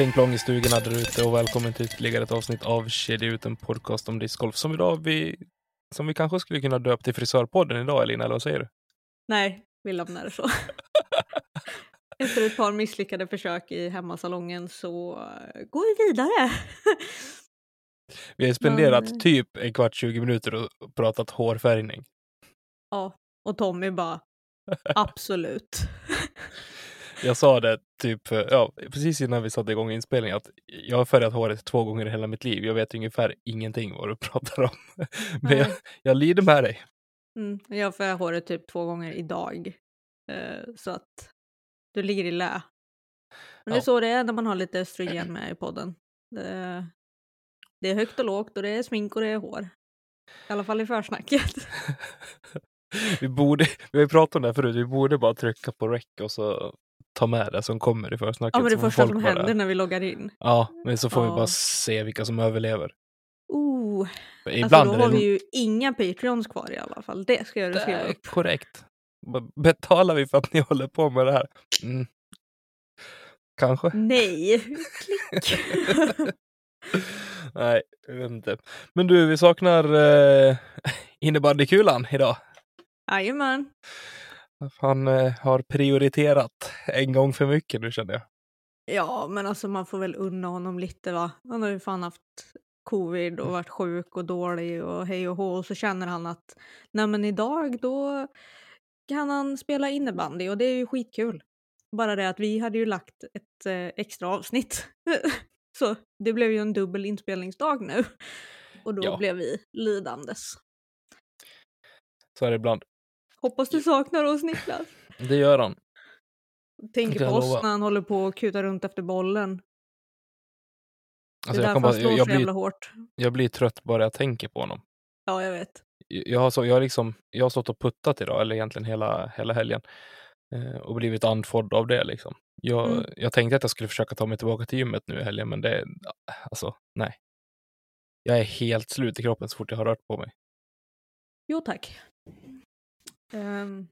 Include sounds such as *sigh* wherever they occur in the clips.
Pling i stugorna där ute och välkommen till ytterligare ett avsnitt av Kedja ut, en podcast om discgolf som idag vi, som vi kanske skulle kunna döpa till Frisörpodden idag Elina, eller vad säger du? Nej, vi lämnar det så. *laughs* Efter ett par misslyckade försök i hemmasalongen så eh, går vi vidare. Vi har spenderat Men- typ en kvart, 20 minuter och pratat hårfärgning. ja, och Tommy bara *laughs* absolut. Jag sa det typ, ja, precis innan vi satte igång inspelningen att jag har färgat håret två gånger i hela mitt liv. Jag vet ungefär ingenting vad du *laughs* pratar om. Men jag, jag lider med dig. Mm, jag får håret typ två gånger idag. Eh, så att du ligger i lä. Men det är Ja. så det är när man har lite östrogen med i podden. Det, det är högt och lågt och det är smink och det är hår. I alla fall i försnacket. *laughs* vi borde, vi har ju pratat om det här förut, vi borde bara trycka på rec och så ta med det som kommer i försnacket. Ja men det första som händer när vi loggar in. Ja, men så får vi Ja. bara se vilka som överlever. Oh, För alltså Ibland då är har vi ju inga Patreons kvar i alla fall. Det ska jag det skriva upp. korrekt. Betalar vi för att ni *laughs* håller på med det här? Mm. Kanske. Nej! *laughs* Klick! *laughs* Nej, jag vet inte. Men du, vi saknar eh, innebandykulan idag. Jajamän. Han eh, har prioriterat en gång för mycket nu känner jag. Ja, men alltså man får väl unna honom lite va. Han har ju fan haft covid och varit sjuk och dålig och hej och hå och så känner han att nej men idag då kan han spela innebandy och det är ju skitkul. Bara det att vi hade ju lagt ett eh, extra avsnitt. *laughs* så det blev ju en dubbel inspelningsdag nu. Och då Ja. blev vi lidandes. Så är det ibland. Hoppas du saknar oss Niklas. Det gör han. Tänker på oss lova. när han håller på och kutar runt efter bollen. Alltså det jag, är kan därför bara, han slår jag, jag, så jävla blir, hårt. jag blir trött bara jag tänker på honom. Ja, jag vet. Jag har, så, jag har, liksom, jag har stått och puttat idag, eller egentligen hela, hela helgen. Eh, och blivit andfådd av det liksom. Jag, Mm. jag tänkte att jag skulle försöka ta mig tillbaka till gymmet nu i helgen, men det, alltså nej. Jag är helt slut i kroppen så fort jag har rört på mig. Jo tack. Um,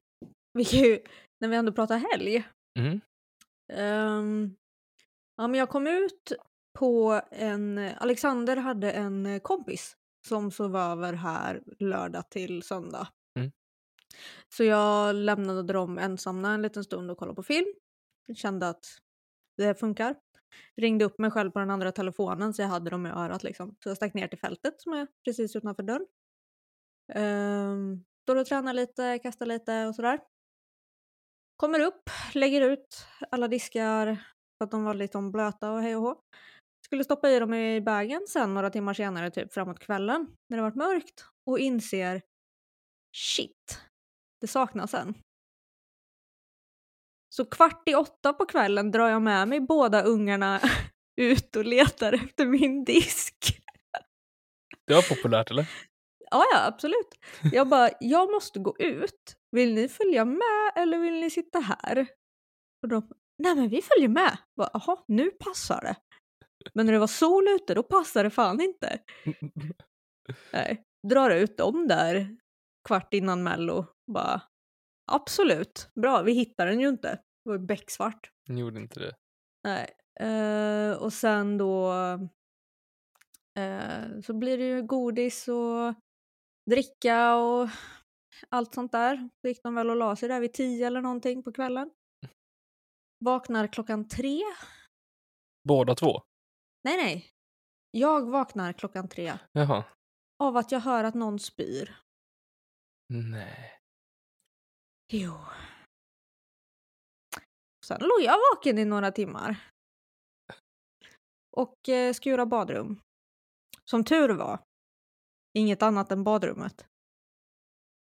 vi kan ju, när vi ändå pratar helg. Mm. ehm, ja, men jag kom ut på en... Alexander hade en kompis som sov över här lördag till söndag. Mm. Så jag lämnade dem ensamma en liten stund och kollade på film. Kände att det funkar. Ringde upp mig själv på den andra telefonen så jag hade dem i örat liksom. Så jag stack ner till fältet som är precis utanför dörren. Um, står och tränar lite, kastar lite och sådär. Kommer upp, lägger ut alla diskar för att de var lite blöta och hej och hå. Skulle stoppa i dem i bagen sen några timmar senare, typ framåt kvällen, när det varit mörkt och inser shit, det saknas en. Så kvart i åtta på kvällen drar jag med mig båda ungarna *laughs* ut och letar efter min disk. Det var populärt eller? Ja, ja, absolut. Jag bara, jag måste gå ut. Vill ni följa med eller vill ni sitta här? Och de, nej men vi följer med. Jag bara, Jaha, nu passar det. Men när det var sol ute, då passar det fan inte. *laughs* Nej, drar ut dem där kvart innan mello. Bara, absolut, bra, vi hittar den ju inte. Det var ju becksvart. Ni gjorde inte det. Nej. Eh, och sen då eh, så blir det ju godis och dricka och allt sånt där. Så gick de väl och la sig där vid tio eller någonting på kvällen. Vaknar klockan tre. Båda två? Nej, nej. Jag vaknar klockan tre Jaha. av att jag hör att någon spyr. Nej. Jo. Sen låg jag vaken i några timmar. Och eh, skura badrum. Som tur var, inget annat än badrummet.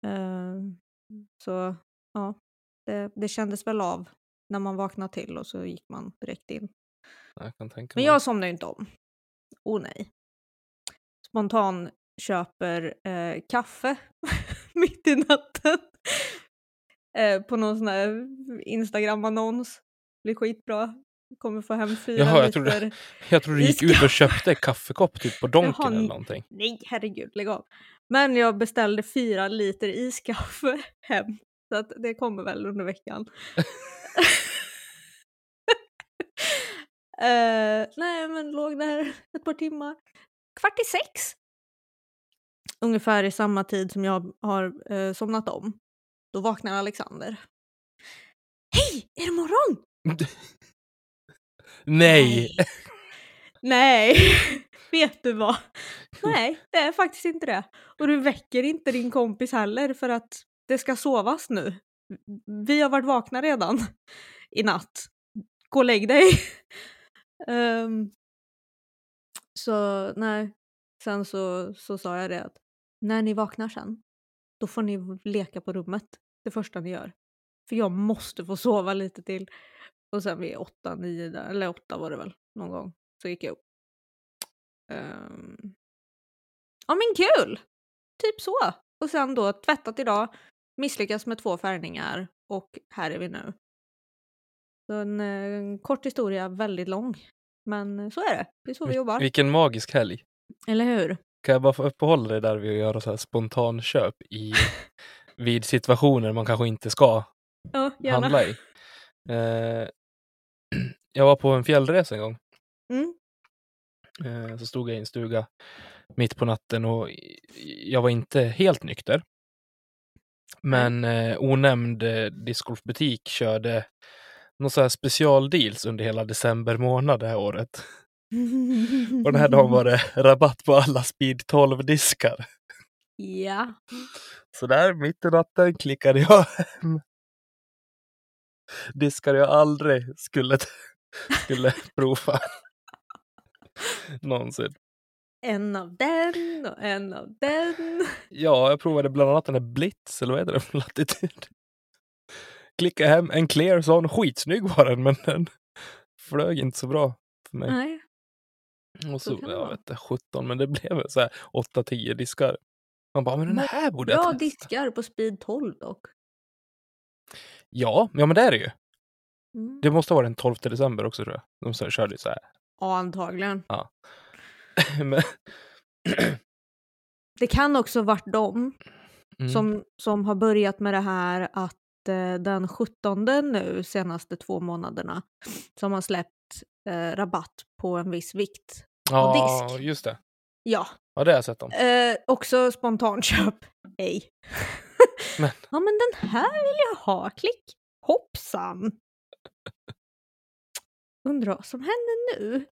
Eh, så ja, det, det kändes väl av när man vaknade till och så gick man direkt in. Jag Men jag somnar ju inte om. Oh nej. Spontan köper eh, kaffe *laughs* mitt i natten. eh, på någon sån här Instagram-annons. Blir skitbra. Kommer få hem fyra Jaha, jag liter. *laughs* trodde- Jag tror du gick ut och köpte kaffekopp typ på *laughs* Donken eller någonting. Nej, herregud, lägg av. Men jag beställde fyra liter iskaffe *laughs* hem. Så att det kommer väl under veckan. Eh, nej, men låg där ett par timmar. Kvart i sex. Ungefär i samma tid som jag har eh, somnat om. Då vaknar Alexander. Hej, är det morgon? Nej! Nej, *laughs* vet du vad? Nej, det är faktiskt inte det. Och du väcker inte din kompis heller för att det ska sovas nu. Vi har varit vakna redan i natt. Gå och lägg dig. Um, *laughs* så nej, sen så, så sa jag det att när ni vaknar sen, då får ni leka på rummet det första ni gör. För jag måste få sova lite till. Och sen vid åtta, nio, där, eller åtta var det väl någon gång, så gick jag upp. Ehm. Ja men kul! Typ så. Och sen då tvättat idag, misslyckats med två färgningar och här är vi nu. Så en, eh, en kort historia, väldigt lång. Men så är det, det är så vi jobbar. Vilken magisk helg. Eller hur? Kan jag bara få uppehålla dig där vid att göra så här spontanköp i, *laughs* vid situationer man kanske inte ska Ja, handla i. *laughs* Eh, *clears throat* jag var på en fjällresa en gång. Mm. Eh, så stod jag i en stuga mitt på natten och jag var inte helt nykter. Men eh, onämnd eh, discgolfbutik körde någon så här specialdeals under hela december månad det här året. Och den här dagen var det *laughs* rabatt på alla speed 12-diskar. Ja. Så där mitt i natten klickade jag hem diskar jag aldrig skulle, *laughs* skulle prova. Någonsin. En av den och en av den. Ja, jag provade bland annat den här Blitz, eller vad heter den för latitud? Klickade hem en clear sån, skitsnygg var den, men den flög inte så bra för mig. Nej. Och så så, jag vet inte, 17, men det blev så här 8-10 diskar. Man bara, men den här borde jag Bra testa. diskar på speed 12 dock. Ja, ja men det är det ju. Mm. Det måste vara den 12 december också tror jag. De så här körde så här. Ja, antagligen. *laughs* men, *clears throat* Det kan också varit de mm. som, som har börjat med det här att eh, den 17 nu senaste två månaderna som har släppt eh, rabatt på en viss vikt. ja, disk. just det. Ja, Ja, det har jag sett om. eh, också spontanköp. *laughs* Hej. Men- Ja, men den här vill jag ha. Klick. Hoppsan. Undrar vad som händer nu.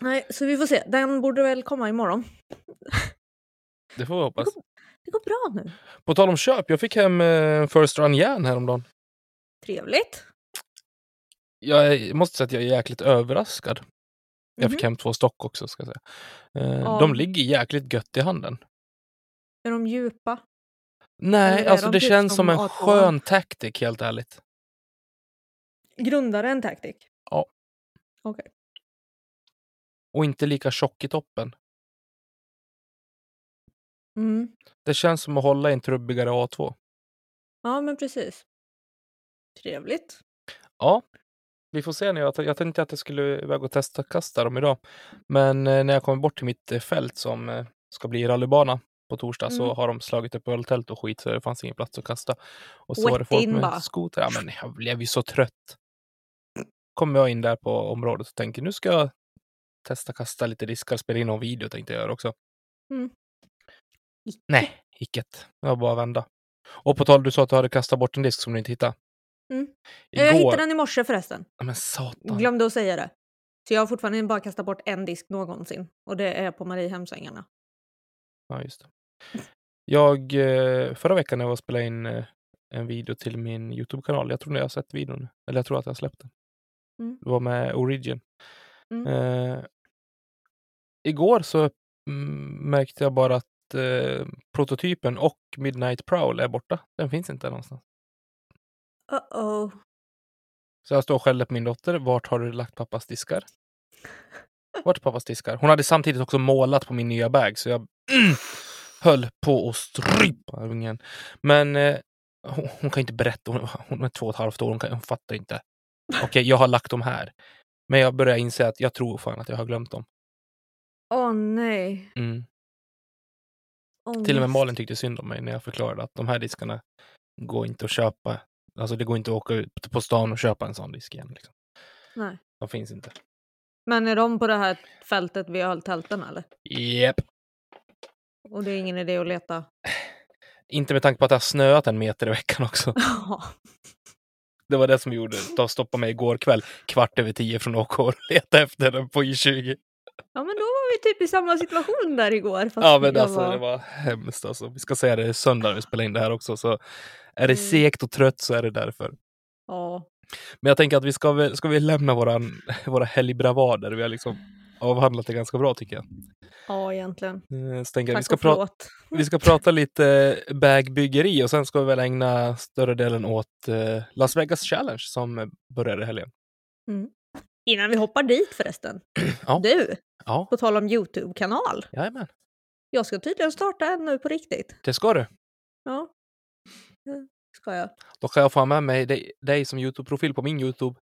Nej, så vi får se. Den borde väl komma imorgon. Det får vi hoppas. Det går bra nu. På tal om köp, jag fick hem eh, First Run järn häromdagen. Trevligt. Jag är- måste säga att jag är jäkligt överraskad. Jag fick Mhm. hem två stock också, ska säga. Eh, Ja. De ligger jäkligt gött i handen. Är de djupa? Nej, alltså de det typ känns som en A2? skön tactic, helt ärligt. Grundare än Tactic? Ja. Okej. Och inte lika tjock i toppen. Mm. Det känns som att hålla i en trubbigare A2. Ja, men precis. Trevligt. Ja, vi får se. Jag, jag tänkte att jag skulle iväg och testa kasta dem idag. Men eh, när jag kommer bort till mitt eh, fält som eh, ska bli rallybana på torsdag så Mm. har de slagit upp öltält och skit så det fanns ingen plats att kasta. Och så var det Wet folk med bara. skoter. Ja, men jag blev ju så trött. Kommer jag in där på området och tänker nu ska jag testa kasta lite diskar, spela in någon video tänkte jag göra också. Mm. Nej, icket. Jag var bara att vända. Och på tal, du sa att du hade kastat bort en disk som du inte hittade. Mm. Igår... Jag hittade den i morse förresten. Ja, Men satan. Glömde att säga det. Så jag har fortfarande bara kastat bort en disk någonsin. Och det är på Mariehemsängarna. Ja, just det. Jag, eh, förra veckan när jag var och spelade in eh, en video till min Youtube-kanal. Jag tror ni har sett videon. Eller jag tror att jag har släppt den. Mm. Det var med Origin. Mm. Eh, igår så mm, märkte jag bara att eh, prototypen och Midnight Prowl är borta. Den finns inte någonstans. Uh-oh. Så jag står och skäller på min dotter. Vart har du lagt pappas diskar? Vart är pappas diskar? Hon hade samtidigt också målat på min nya bag så jag höll på att strypa ungen. Men eh, hon, hon kan inte berätta. Hon, hon är två och ett halvt år. Hon, kan, hon fattar inte. Okej, jag har lagt dem här. Men jag börjar inse att jag tror fan att jag har glömt dem. Åh nej. Mm. Ångest. Till och med Malin tyckte synd om mig när jag förklarade att de här diskarna går inte att köpa. Alltså det går inte att åka ut på stan och köpa en sån disk igen. Liksom. Nej. De finns inte. Men är de på det här fältet vid öltälten eller? Japp. Och det är ingen idé att leta? Inte med tanke på att det har snöat en meter i veckan också. *laughs* Det var det som gjorde det. Stoppa mig igår kväll kvart över tio från OK och leta efter den på I20. ja, men då var vi typ i samma situation där igår. Ja men alltså var... det var hemskt alltså. Vi ska säga det är söndag vi spelar in det här också. Så är det Mm. segt och trött så är det därför. Ja. Men jag tänker att vi ska, ska vi lämna våran, våra helgbravader. Vi har liksom avhandlat det ganska bra tycker jag. ja, egentligen. Eh, Så tänker jag, vi, ska pra- vi ska prata lite bagbyggeri och sen ska vi väl ägna större delen åt eh, Las Vegas Challenge som börjar i helgen. Innan vi hoppar dit förresten. *clears throat* Ja. Du, Ja, på tal om Youtube-kanal. jajamän. Jag ska tydligen starta en nu på riktigt. Det ska du. Ja. Det ska jag. Då kan jag få med mig dig, dig som Youtube-profil på min Youtube.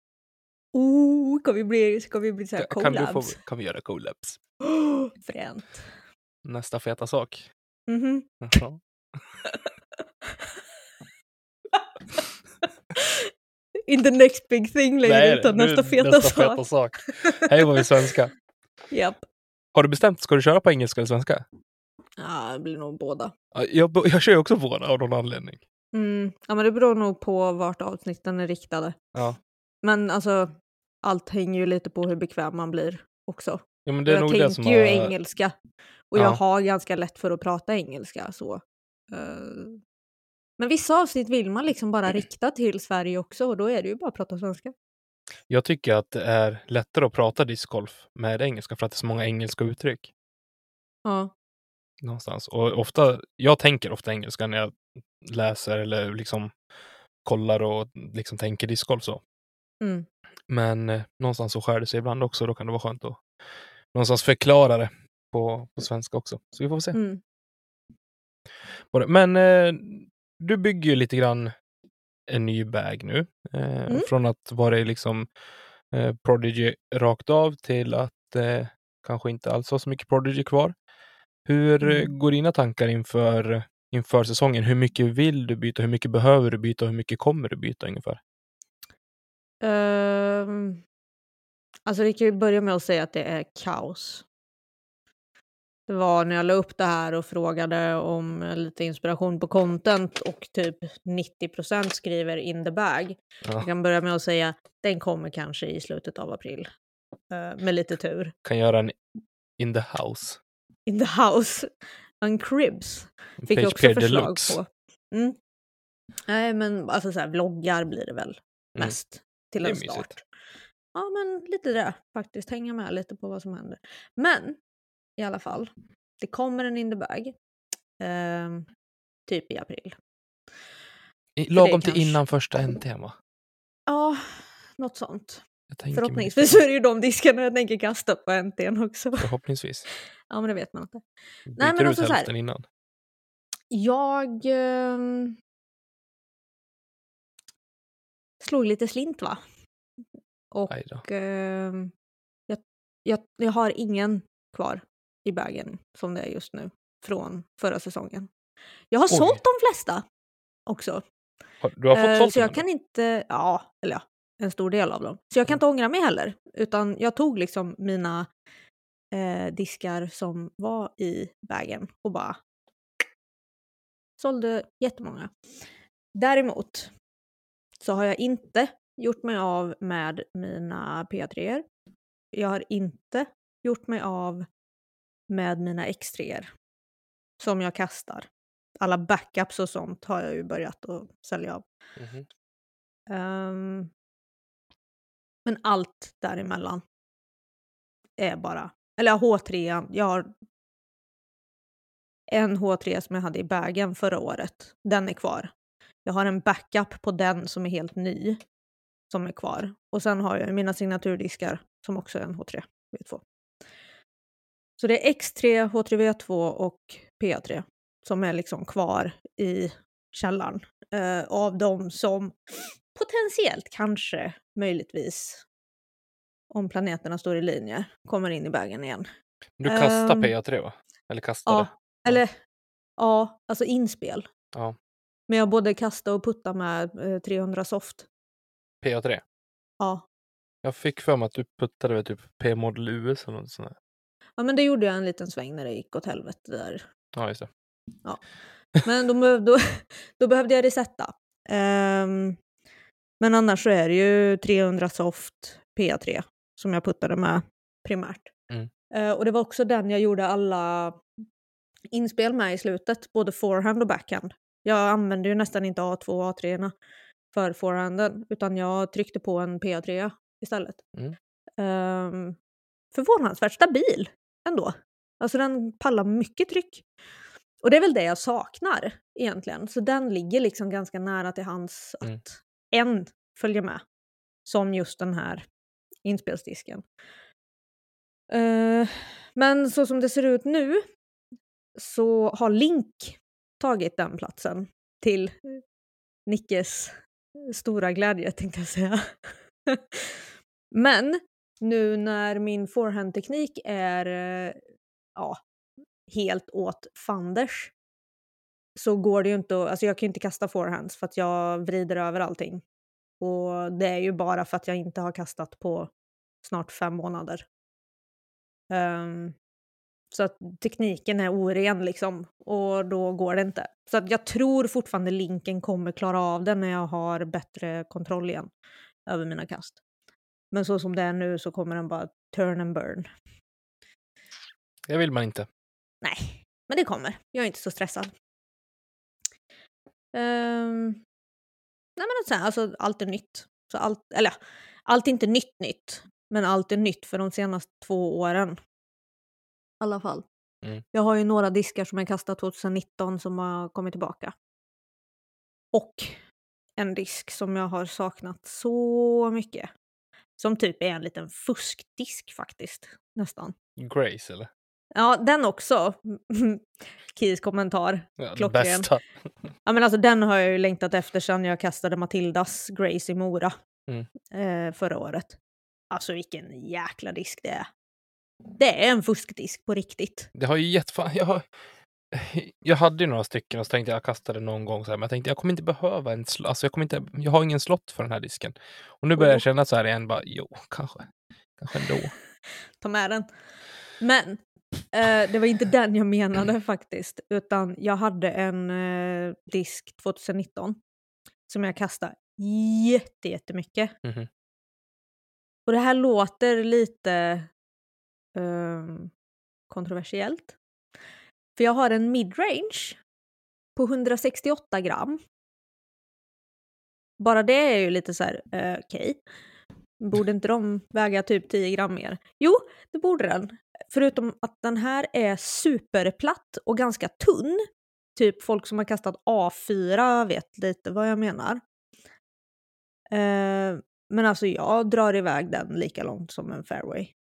Oh, ska vi bli, ska vi bli så här Ka- Kan, du få, kan vi göra collabs? Oh, *gasps* fränt. Nästa feta sak. Mhm. Ja. *laughs* Inte next big thing längre utan nu- nästa feta nästa sak. feta sak. Hej vad vi svenska. *laughs* Japp. Har du bestämt, ska du köra på engelska eller svenska? Ja, det blir nog båda. Ja, Jag, jag kör ju också båda av någon anledning. Mm. Ja, men det beror nog på vart avsnitten är riktade. Ja. Men alltså, allt hänger ju lite på hur bekväm man blir också. Ja, men det är jag nog det tänker som ju har... engelska. Och Ja. jag har ganska lätt för att prata engelska. så. Eh, Men vissa avsnitt vill man liksom bara rikta till Sverige också och då är det ju bara att prata svenska. Jag tycker att det är lättare att prata discgolf med engelska för att det är så många engelska uttryck. Ja. någonstans. Och ofta, jag tänker ofta engelska när jag läser eller liksom kollar och liksom tänker discgolf så. Mm. Men eh, någonstans så skär det sig ibland också. Då kan det vara skönt att någonstans förklara det på, på svenska också. Så vi får se. Mm. Men eh, du bygger ju lite grann en ny bag nu. Eh, Mm. Från att vara liksom eh, Prodigy rakt av till att eh, kanske inte alls ha så mycket Prodigy kvar. Hur eh, Mm. går dina tankar inför, inför säsongen? Hur mycket vill du byta? Hur mycket behöver du byta? Hur mycket kommer du byta ungefär? Ehm, alltså vi kan ju börja med att säga att det är kaos. Det var när jag la upp det här och frågade om lite inspiration på content och typ 90% skriver in the bag. Ja. Jag kan börja med att säga den kommer kanske i slutet av april. Eh, med lite tur. Kan göra en in the house. In the house. *laughs* On cribs. En Fick jag också förslag deluxe. på. Mm. Nej men alltså så här, vloggar blir det väl Mm. mest till en mysigt. start. Ja men lite det faktiskt, hänga med lite på vad som händer. Men i alla fall, det kommer en in the bag. ehm, typ i april. I- Lagom till kanske- innan första NT va? Ja, något sånt. Förhoppningsvis så är det ju de diskarna jag tänker kasta på NT'n också. Förhoppningsvis. Ja men det vet man inte. Byter men ut alltså hälften innan. Jag ehm, slog lite slint va? Och ehm, jag, jag, jag har ingen kvar i bagen som det är just nu från förra säsongen. Jag har Oj. sålt de flesta också. Du har fått Eh, sålt så dem jag ändå? kan inte, ja, eller ja, en stor del av dem. Så jag kan inte ångra mig heller. Utan jag tog liksom mina eh, diskar som var i bagen och bara sålde jättemånga. Däremot så har jag inte gjort mig av med mina P3. Jag har inte gjort mig av med mina X3 som jag kastar. alla backups och sånt har jag ju börjat att sälja av. Mhm. Ehm, men allt däremellan är bara... Eller H3, jag har en H3 som jag hade i bagen förra året. Den är kvar. Jag har en backup på den som är helt ny. Som är kvar. Och sen har jag mina signaturdiskar som också är en H3 V2. Så det är X3, H3 V2 och PA3 som är liksom kvar i källaren. Eh, av de som potentiellt, kanske, möjligtvis, om planeterna står i linje, kommer in i bagen igen. Du kastar Ehm, PA3 va? Eller kastade? Ja, eller ja, alltså inspel. Ja. Men jag både kastar och puttar med eh, 300 soft. PA3? Ja. Jag fick för mig att du puttade med typ P-model US eller något sånt där. ja, men det gjorde jag en liten sväng när det gick åt helvete där. Ja, just det. Men då, då, *laughs* då behövde jag resetta. Ehm, men annars så är det ju 300 soft PA3 som jag puttade med primärt. Mm. Eh, och det var också den jag gjorde alla inspel med i slutet, både forehand och backhand. Jag använde ju nästan inte A2 och A3 för forehanden, utan jag tryckte på en PA3 istället. Mm. Um, förvånansvärt stabil ändå. Alltså den pallar mycket tryck. Och det är väl det jag saknar egentligen. Så den ligger liksom ganska nära till hands att Mm. en följer med. Som just den här inspelsdisken. Eh, men så som det ser ut nu så har Link tagit den platsen till Nickes stora glädje tänkte jag säga. *laughs* Men nu när min forehandteknik är eh, ja, helt åt fanders så går det ju inte att, alltså jag kan ju inte kasta forehands för att jag vrider över allting. Och det är ju bara för att jag inte har kastat på snart fem månader. Um, så att tekniken är oren liksom och då går det inte. Så att jag tror fortfarande linken kommer klara av det när jag har bättre kontroll igen över mina kast. Men så som det är nu så kommer den bara turn and burn. Det vill man inte. Nej, men det kommer. Jag är inte så stressad. Ehm, nej men här, alltså, allt är nytt. Så allt, eller allt är inte nytt nytt, men allt är nytt för de senaste två åren. Alla fall. Mm. Jag har ju några diskar som jag kastade 2019 som har kommit tillbaka. Och en disk som jag har saknat så mycket. Som typ är en liten fuskdisk faktiskt, nästan. Grace eller? Ja, den också. *laughs* Keys kommentar. Ja, Klockren. bästa. *laughs* Ja, men alltså, den har jag ju längtat efter sedan jag kastade Matildas Grace i Mora Mm. eh, förra året. Alltså vilken jäkla disk det är. Det är en fuskdisk på riktigt. Det har ju gett fan, jag, har, jag hade ju några stycken och så tänkte jag, jag kastade någon gång så här, men jag tänkte jag kommer inte behöva en slott, alltså jag kommer inte, jag har ingen slott för den här disken. Och nu börjar jag Oh. känna så här igen, bara jo, kanske, kanske ändå. *laughs* Ta med den. Men eh, det var inte den jag menade *clears throat* faktiskt. Utan jag hade en eh, disk 2019 som jag kastade jätte, jättemycket. Mhm. Och det här låter lite Ehm, kontroversiellt. För jag har en midrange på 168 gram. Bara det är ju lite så här, uh, okej. Borde inte de väga typ 10 gram mer? Jo, det borde den. Förutom att den här är superplatt och ganska tunn. Typ folk som har kastat A4 vet lite vad jag menar. Uh, men alltså jag drar iväg den lika långt som en fairway.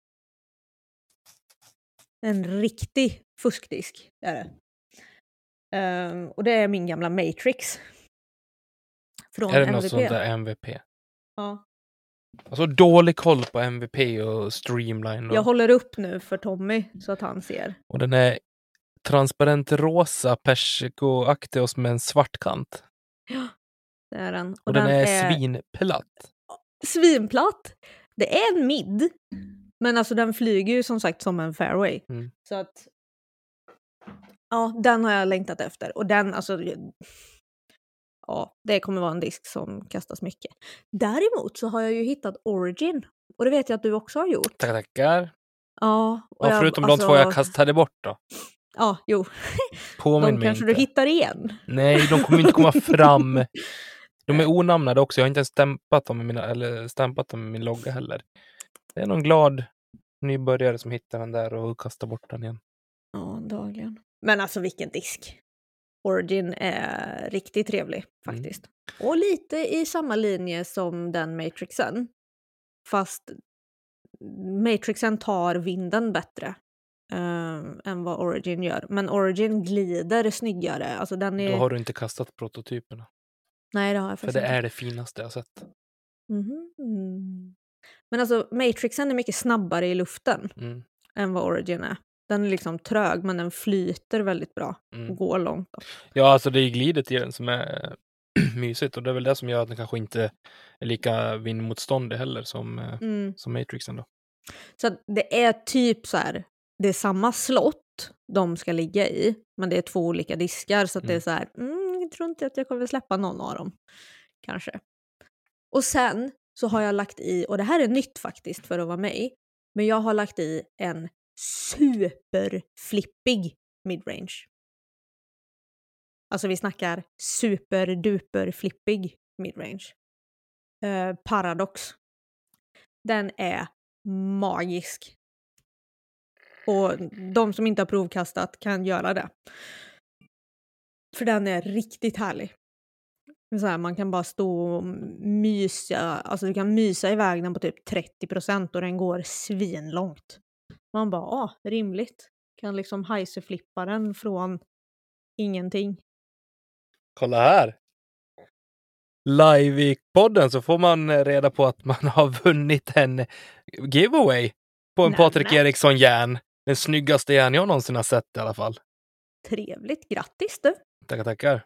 En riktig fuskdisk är det. Eh, och det är min gamla Matrix. Från är det något MVP. sånt där MVP? Ja. Alltså dålig koll på MVP och streamline. Och, Jag håller upp nu för Tommy så att han ser. och den är transparent rosa persikoaktig och med en svart kant. Det är den. Och, den, är, svinplatt. svinplatt. Det är en mid. Men alltså den flyger ju som sagt som en fairway. Mm. Så att... Ja, den har jag längtat efter. Och den, alltså... Ja, det kommer vara en disk som kastas mycket. Däremot så har jag ju hittat Origin. Och det vet jag att du också har gjort. Tackar, tackar. Ja, Ja, jag- förutom alltså, de två jag kastade bort då. Ja, jo. Påminn De kanske inte. du hittar igen. Nej, de kommer inte komma fram. De är *laughs* onamnade också. Jag har inte ens stämpat dem med, mina, eller stämpat dem med min logga heller. Det är någon glad nybörjare som hittar den där och kastar bort den igen. Ja, antagligen. Men alltså vilken disk. Origin är riktigt trevlig faktiskt. Och lite i samma linje som den Matrixen. Fast Matrixen tar vinden bättre eh, än vad Origin gör. Men Origin glider snyggare. Alltså den är... Då har du inte kastat prototyperna. Nej, det har jag För faktiskt det inte. är det finaste jag sett. Mhm. Men alltså Matrixen är mycket snabbare i luften Mm, än vad Origin är. Den är liksom trög men den flyter väldigt bra mm. och går långt. Då. Ja, alltså det är glidet i den som är *clears throat* mysigt och det är väl det som gör att den kanske inte är lika vindmotståndig heller som, eh, Mm. som Matrixen då. Så det är typ så här, det är samma slott de ska ligga i, men det är två olika diskar så att det är Mm. så här, mm, jag tror inte att jag kommer släppa någon av dem. Kanske. Och sen så har jag lagt i, och det här är nytt faktiskt för att vara mig, men jag har lagt i en superflippig midrange. Alltså vi snackar superduper flippig midrange. Eh, Paradox. Den är magisk. Och de som inte har provkastat kan göra det. För den är riktigt härlig. Så här, man kan bara stå och mysa, alltså du kan mysa iväg den på typ 30% och den går svinlångt. Man bara, ah, rimligt. Kan liksom flippa den från ingenting. Kolla här! Live i podden så får man eh, reda på att man *laughs* har vunnit en giveaway på en. Patrik Eriksson järn. Den snyggaste järn jag någonsin har sett i alla fall. Trevligt, grattis du! Tackar, tackar.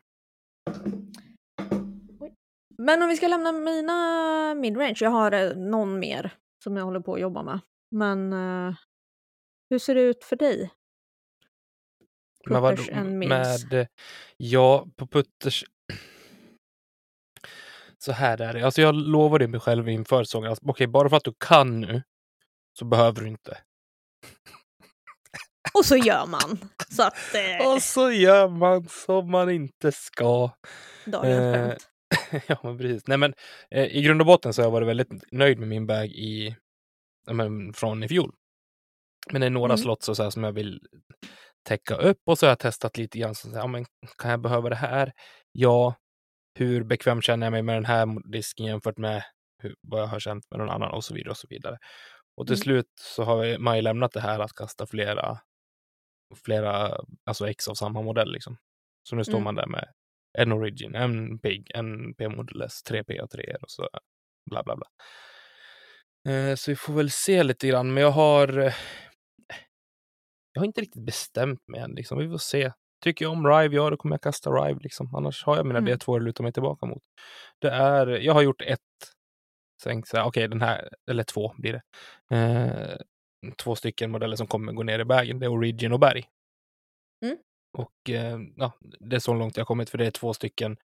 Men om vi ska lämna mina midrange, jag har eh, någon mer som jag håller på att jobba med. Men eh, hur ser det ut för dig? Men vad, Putters and Mills. med, eh, ja, på Putters... *clears throat* Så här är det. Alltså jag lovade mig själv inför säsongen att okej, bara för att du kan nu så behöver du inte. *laughs* Och så gör man. Så att... Eh, Och så gör man som man inte ska. dagens eh, skämt. *laughs* ja, men precis. Nej, men eh, i grund och botten så har jag varit väldigt nöjd med min bag i, men, från i fjol. Men det är några Mm. slott så, så här, som jag vill täcka upp och så har jag testat lite grann. Så, så här, ja, men, kan jag behöva det här? Ja. Hur bekväm känner jag mig med den här disken jämfört med hur, vad jag har känt med någon annan och så vidare och så vidare. Och till Mm. slut så har man ju lämnat det här att kasta flera, flera alltså ex av samma modell liksom. Så nu står Mm. man där med en Origin, en Pig, en P-Model S, tre P och 3 och så bla bla bla. Eh, så vi får väl se lite grann, men jag har eh, jag har inte riktigt bestämt mig än. Liksom. Vi får se. Tycker jag om Rive, ja då kommer jag kasta Rive. Liksom. Annars har jag mina Mm. D2 att luta mig tillbaka mot. Det är, jag har gjort ett, tänkt så här, okej den här, eller två blir det. Eh, två stycken modeller som kommer gå ner i vägen. Det är Origin och Berg. Mm. Och eh, ja, det är så långt jag kommit för det är två stycken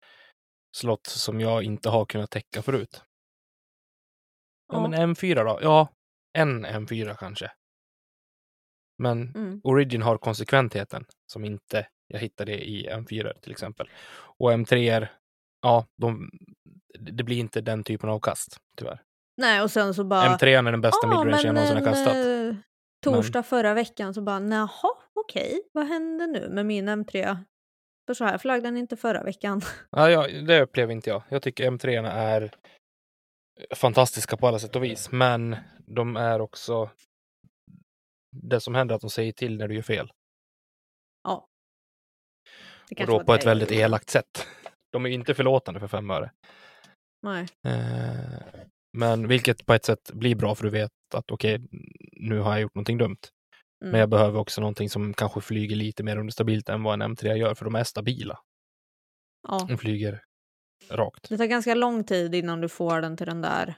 slott som jag inte har kunnat täcka förut. Ja, Ja. men M4 då? Ja, en M4 kanske. Men Mm. Origin har konsekventheten som inte jag hittade i M4 till exempel. Och M3, ja, de, det blir inte den typen av kast tyvärr. Nej, och sen så bara... M3 är den bästa Ja, midrange jag någonsin har kastat. Eh, torsdag förra veckan så bara, jaha, okej, vad hände nu med min M3? För så här flög den inte förra veckan. *laughs* Ja, ja, det upplever inte jag. Jag tycker M3 är fantastiska på alla sätt och vis, men de är också det som händer är att de säger till när du gör fel. Ja. Det Och då på ett jag väldigt elakt sätt. De är inte förlåtande för fem öre. Nej. Eh, men vilket på ett sätt blir bra för du vet att okej, nu har jag gjort någonting dumt. Mm. Men jag behöver också någonting som kanske flyger lite mer understabilt än vad en M3 gör, för de är stabila. ja. De flyger rakt. Det tar ganska lång tid innan du får den till den där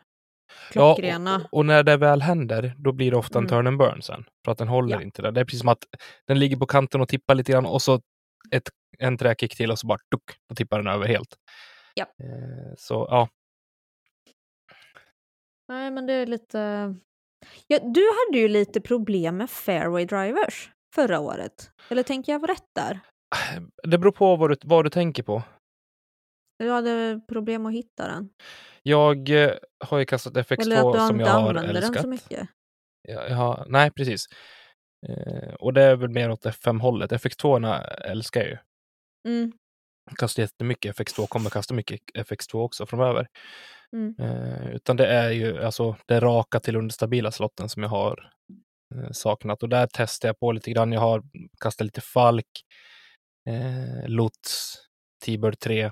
Ja, klockrena. och, och när det väl händer, då blir det ofta en Mm. turn and burn sen. För att den håller Ja. inte där. Det är precis som att den ligger på kanten och tippar lite grann och så ett, en träkick till och så bara duck, då tippar den över helt. Ja. Eh, så ja, Nej, men det är lite... Ja, du hade ju lite problem med fairway drivers. förra året. Eller tänker jag rätt där? Det beror på vad du, vad du tänker på. Jag hade problem att hitta den. Jag eh, har ju kastat Eller att FX2 du som inte jag har använder den älskat. så mycket. Jag har, nej, precis. Eh, och det är väl mer åt F5-hållet. FX2 älskar jag ju. Mm. Kastar jättemycket FX2, kommer kasta mycket FX2 också framöver. Mm. Eh, utan det är ju alltså det raka till understabila slotten som jag har eh, saknat. Och där testar jag på lite grann. Jag har kastat lite Falk, eh, Lots, T-Bird 3.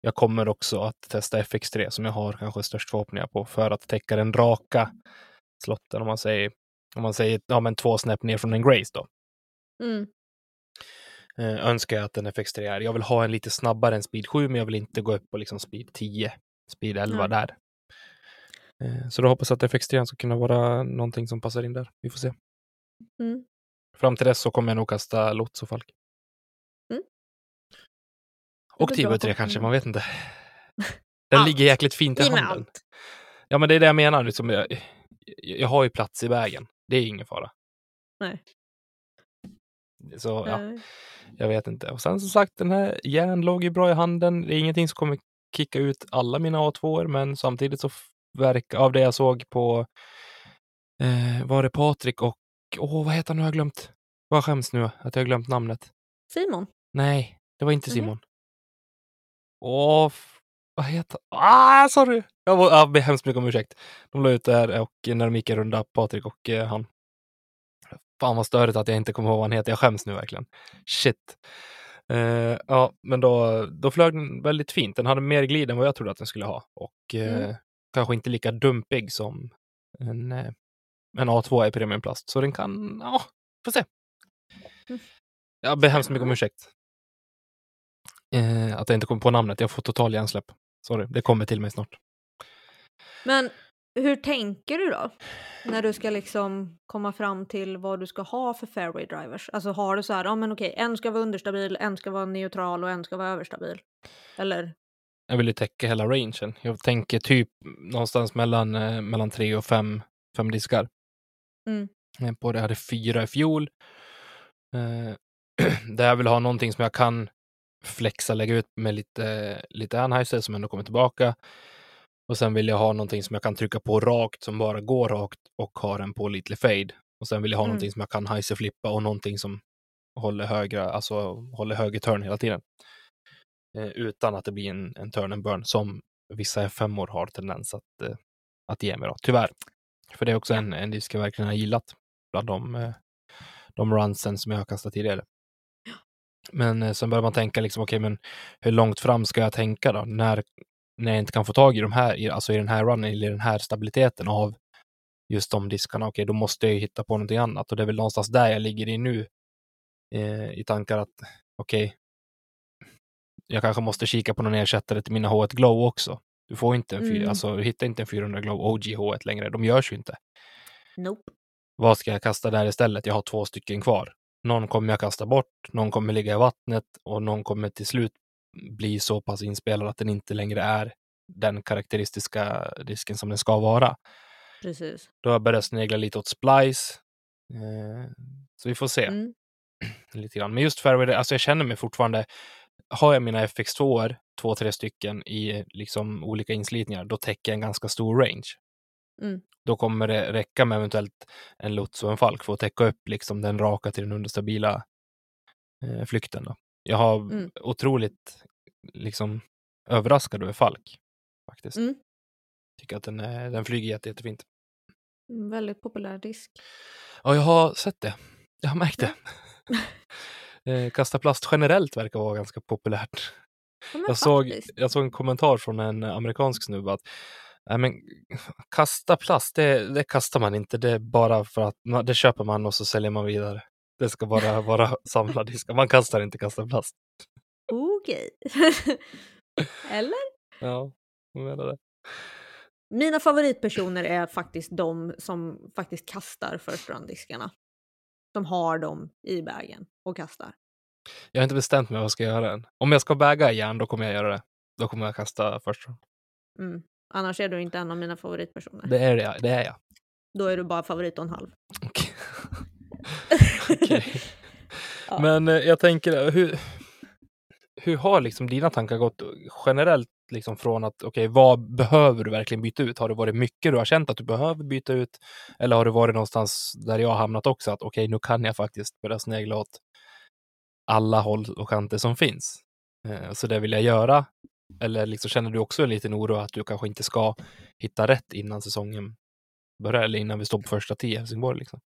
Jag kommer också att testa FX3 som jag har kanske störst förhoppningar på för att täcka den raka slotten om man säger, om man säger ja, men två snäpp ner från en Grace då. Mm. Eh, önskar jag att en FX3 är. Jag vill ha en lite snabbare än Speed 7, men jag vill inte gå upp på liksom Speed 10, Speed 11 Nej. där. Eh, så då hoppas jag att FX3 ska kunna vara någonting som passar in där. Vi får se. Mm. Fram till dess så kommer jag nog kasta Lots och Falk. Mm. Och T-Bird 3 kombination. kanske, man vet inte. *laughs* Den Allt. ligger jäkligt fint i handen. allt. Ja, men det är det jag menar. Liksom, jag, jag har ju plats i vägen. Det är ingen fara. Nej. Så ja, jag vet inte. Och sen som sagt, den här järn låg ju bra i handen. Det är ingenting som kommer kicka ut alla mina A2, men samtidigt så verkar, av det jag såg på, eh, var det Patrik och, åh, vad heter han nu? Jag har glömt. Vad skäms nu att jag har glömt namnet. Simon? Nej, det var inte Mhm. Simon. Åh, f- vad heter Ah, sorry! Jag var- jag ber hemskt mycket om ursäkt. De la ut det här och när de gick en runda, Patrik och eh, han. Fan vad störigt att jag inte kommer ihåg vad han heter. Jag skäms nu verkligen. Shit. Eh, ja, men då, då flög den väldigt fint. Den hade mer glid än vad jag trodde att den skulle ha. Och eh, Mm. kanske inte lika dumpig som en, eh, en A2 i premiumplast. Så den kan, ja, får se. Jag ber hemskt mycket om ursäkt. Eh, att jag inte kom på namnet. Jag får total hjärnsläpp. Sorry, det kommer till mig snart. Men hur tänker du då? När du ska liksom komma fram till vad du ska ha för fairway drivers. Alltså har du så här, ja men okej, en ska vara understabil, en ska vara neutral och en ska vara överstabil. Eller? Jag vill ju täcka hela rangen. Jag tänker typ någonstans mellan, eh, mellan tre och fem, fem diskar. Mm. Eh, På det hade fyra i fjol. Eh, *clears throat* där jag vill ha någonting som jag kan flexa, lägga ut med lite, lite Anheuser som ändå kommer tillbaka. Och sen vill jag ha någonting som jag kan trycka på rakt, som bara går rakt och har en pålitlig fade. Och sen vill jag ha Mm. någonting som jag kan heiser-flippa och någonting som håller högre, alltså håller högre turn hela tiden. Eh, utan att det blir en, en turn and burn som vissa F5-or har tendens att, eh, att ge mig då, tyvärr. För det är också en, en disk jag verkligen har gillat bland de, eh, de runsen som jag har kastat tidigare. Men eh, sen börjar man tänka liksom, okej, men hur långt fram ska jag tänka då? När, när jag inte kan få tag i de här, alltså i den här runnen, eller den här stabiliteten av just de diskarna, okej, då måste jag ju hitta på någonting annat. Och det är väl någonstans där jag ligger i nu, eh, i tankar att, okej, jag kanske måste kika på någon ersättare till mina H1 Glow också. Du får inte en, Mm. alltså, du hittar inte en 400 Glow OG H1 längre, de görs ju inte. Nope. Vad ska jag kasta där istället? Jag har två stycken kvar. Någon kommer jag kasta bort, någon kommer ligga i vattnet och någon kommer till slut bli så pass inspelad att den inte längre är den karaktäristiska disken som den ska vara. Precis. Då har jag börjat snegla lite åt splice. Eh, så vi får se Mm. *clears throat* lite grann. Men just fairway, alltså jag känner mig fortfarande, har jag mina FX2, två, tre stycken i liksom olika inslitningar, då täcker jag en ganska stor range. Mm. Då kommer det räcka med eventuellt en lots och en falk för att täcka upp liksom den raka till den understabila eh, flykten. Då. Jag har Mm. otroligt liksom överraskad över falk faktiskt. Mm. Tycker att den, är, den flyger jätte, jättefint. Mm, Väldigt populär disk. Ja, jag har sett det. Jag har märkt det. *laughs* Eh, Kasta plast generellt verkar vara ganska populärt. Ja, Jag såg, jag såg en kommentar från en amerikansk snubbe att Nej, men, kasta plast, det, det kastar man inte. Det är bara för att det köper man och så säljer man vidare. Det ska bara vara samlad diskar. Man kastar inte kasta plast. Okej. *laughs* Eller? Ja, jag menar det. Mina favoritpersoner är faktiskt de som faktiskt kastar first round-diskarna. De har dem i bagen och kastar. Jag har inte bestämt mig vad jag ska göra än. Om jag ska väga igen, då kommer jag göra det. Då kommer jag kasta först. Mm. Annars är du inte en av mina favoritpersoner. Det är det, det är jag. Då är du bara favorit och en halv. Okej. *laughs* *laughs* Ja. Men eh, jag tänker, hur, hur har liksom dina tankar gått generellt liksom från att okej, vad behöver du verkligen byta ut? Har det varit mycket du har känt att du behöver byta ut? Eller har det varit någonstans där jag har hamnat också att okej, nu kan jag faktiskt börja snegla åt alla håll och kanter som finns. Eh, Så det vill jag göra. Eller liksom, känner du också en liten oro att du kanske inte ska hitta rätt innan säsongen börjar eller innan vi står på första tio i Helsingborg? Liksom?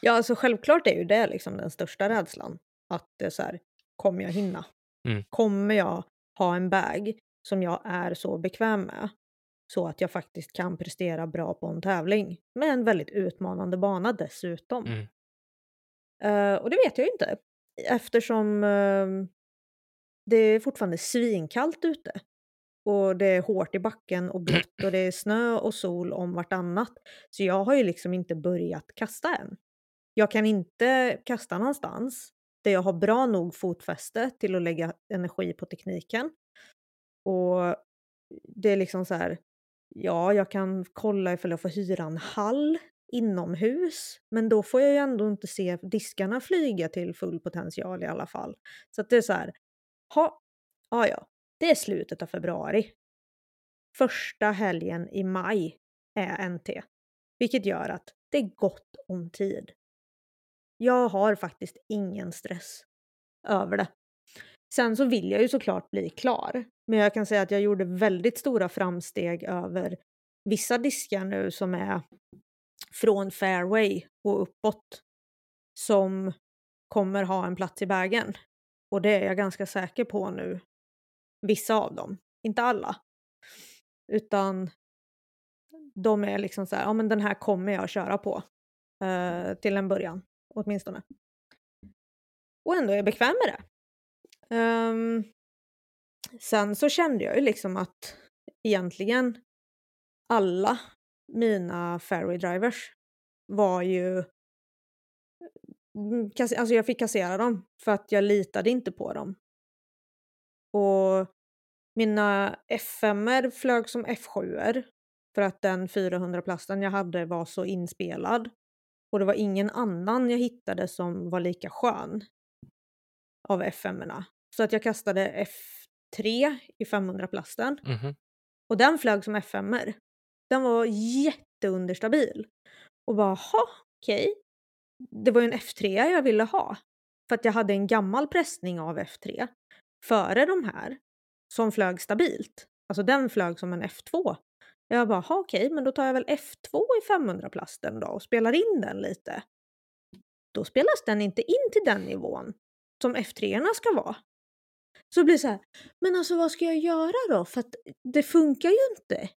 Ja, alltså självklart är ju det liksom den största rädslan. Att det är så här, kommer jag hinna? Mm. Kommer jag ha en bag som jag är så bekväm med? Så att jag faktiskt kan prestera bra på en tävling. Med en väldigt utmanande bana dessutom. Mm. Eh, och det vet jag ju inte. Eftersom eh, det är fortfarande svinkallt ute. Och det är hårt i backen och *clears throat* blött och det är snö och sol om vartannat. Så jag har ju liksom inte börjat kasta än. Jag kan inte kasta någonstans där jag har bra nog fotfäste till att lägga energi på tekniken. Och det är liksom så här, ja, jag kan kolla ifall jag får hyra en hall inomhus, men då får jag ju ändå inte se diskarna flyga till full potential i alla fall. Så att det är så här, ha, ja, ja, det är slutet av februari. Första helgen i maj är NT, vilket gör att det är gott om tid. Jag har faktiskt ingen stress över det. Sen så vill jag ju såklart bli klar, men jag kan säga att jag gjorde väldigt stora framsteg över vissa diskar nu som är från fairway och uppåt som kommer ha en plats i bagen. Och det är jag ganska säker på nu. Vissa av dem, inte alla. Utan de är liksom så här, ja men den här kommer jag köra på. Eh, till en början, åtminstone. Och ändå är jag bekväm med det. Um, sen så kände jag ju liksom att egentligen alla mina fairway drivers var ju... Mm, alltså jag fick kassera dem för att jag litade inte på dem. Och mina F5 flög som F7 för att den 400-plasten jag hade var så inspelad. Och det var ingen annan jag hittade som var lika skön av F5. Så att jag kastade F3 i 500-plasten Mhm. och den flög som F5. Den var jätteunderstabil. Och bara, ha, okej. Det var ju en F3 jag ville ha. För att jag hade en gammal pressning av F3 före de här som flög stabilt. Alltså den flög som en F2. Jag bara, okej, okej, men då tar jag väl F2 i 500-plasten då och spelar in den lite. Då spelas den inte in till den nivån som F3 ska vara. Så det blir så här, men alltså vad ska jag göra då? För att det funkar ju inte.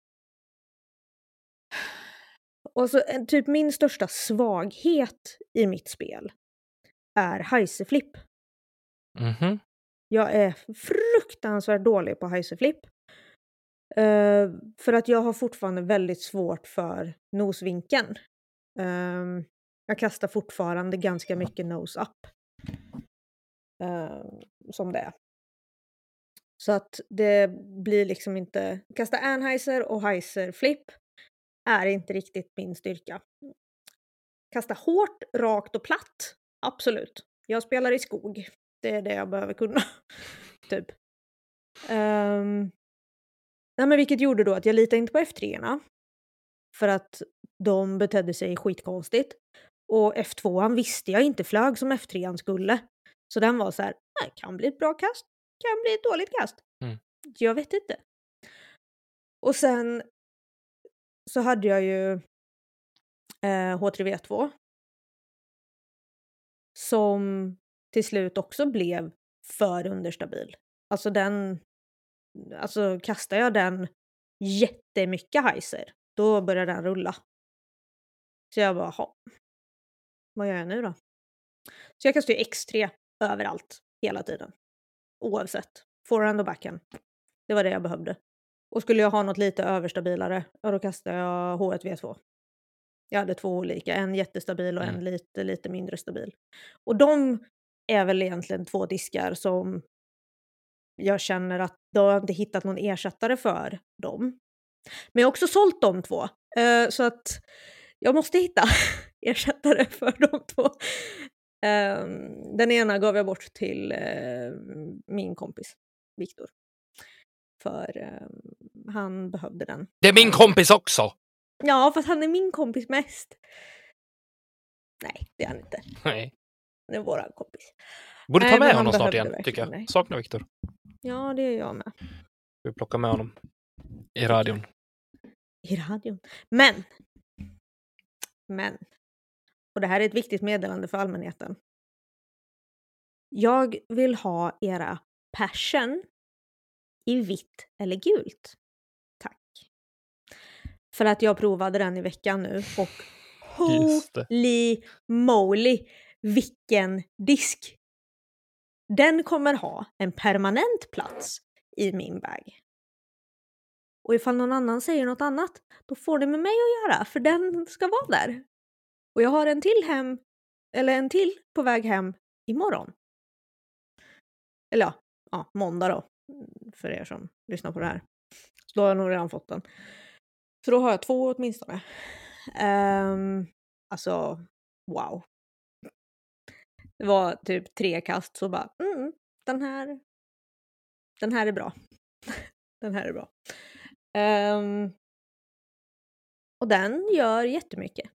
Och så eh, typ min största svaghet i mitt spel är hajseflipp. Mm -hmm. Jag är fruktansvärt dålig på heiserflip. Uh, eh, för att jag har fortfarande väldigt svårt för nosvinkeln. Uh, jag kastar fortfarande ganska mycket nose up. Uh, som det är. Så att det blir liksom inte... Kasta anheiser och Heiser flip är inte riktigt min styrka. Kasta hårt, rakt och platt. Absolut. Jag spelar i skog. Det är det jag behöver kunna. *laughs* typ. Um, nej, men vilket gjorde då att jag litade inte på F3. För att de betedde sig skitkonstigt. Och F2 visste jag inte flög som F3 skulle. Så den var så här, "Nej, kan bli ett bra kast, kan bli ett dåligt kast. Mm. Jag vet inte. Och sen så hade jag ju eh, H3V2. Som till slut också blev för understabil. Alltså den, alltså kastar jag den jättemycket heiser, då börjar den rulla. Så jag bara, "Jaha, vad gör jag nu då? Så jag kastar ju X3 överallt, hela tiden. Oavsett. Forehand och backhand. Det var det jag behövde. Och skulle jag ha något lite överstabilare, ja då kastade jag H1V2. Jag hade två olika, en jättestabil och en Mm. lite, lite mindre stabil. Och de är väl egentligen två diskar som jag känner att jag har inte hittat någon ersättare för dem. Men jag har också sålt de två. Eh, så att jag måste hitta *laughs* ersättare för de två. Ehm, den ena gav jag bort till eh, min kompis Viktor. För ehm, han behövde den. Det är min kompis också! Ja, fast han är min kompis mest. Nej, det är han inte. Nej. Det är våran kompis. Borde ta Nej, med han honom snart igen, tycker jag. dig. Saknar Viktor. Ja, det är jag med. Vi plockar med honom i radion. I radion. Men! Men. Och det här är ett viktigt meddelande för allmänheten. Jag vill ha era passion i vitt eller gult. Tack. För att jag provade den i veckan nu och holy moly vilken disk! Den kommer ha en permanent plats i min bag. Och ifall någon annan säger något annat, då får det med mig att göra, för den ska vara där. Och jag har en till hem, eller en till på väg hem imorgon. Eller ja, ja måndag då, mm, för er som lyssnar på det här. Så då har jag nog redan fått den. Så då har jag två åtminstone. Um, alltså, wow. Det var typ tre kast så bara, mm, mm den här, den här är bra. *laughs* den här är bra. Um, och den gör jättemycket.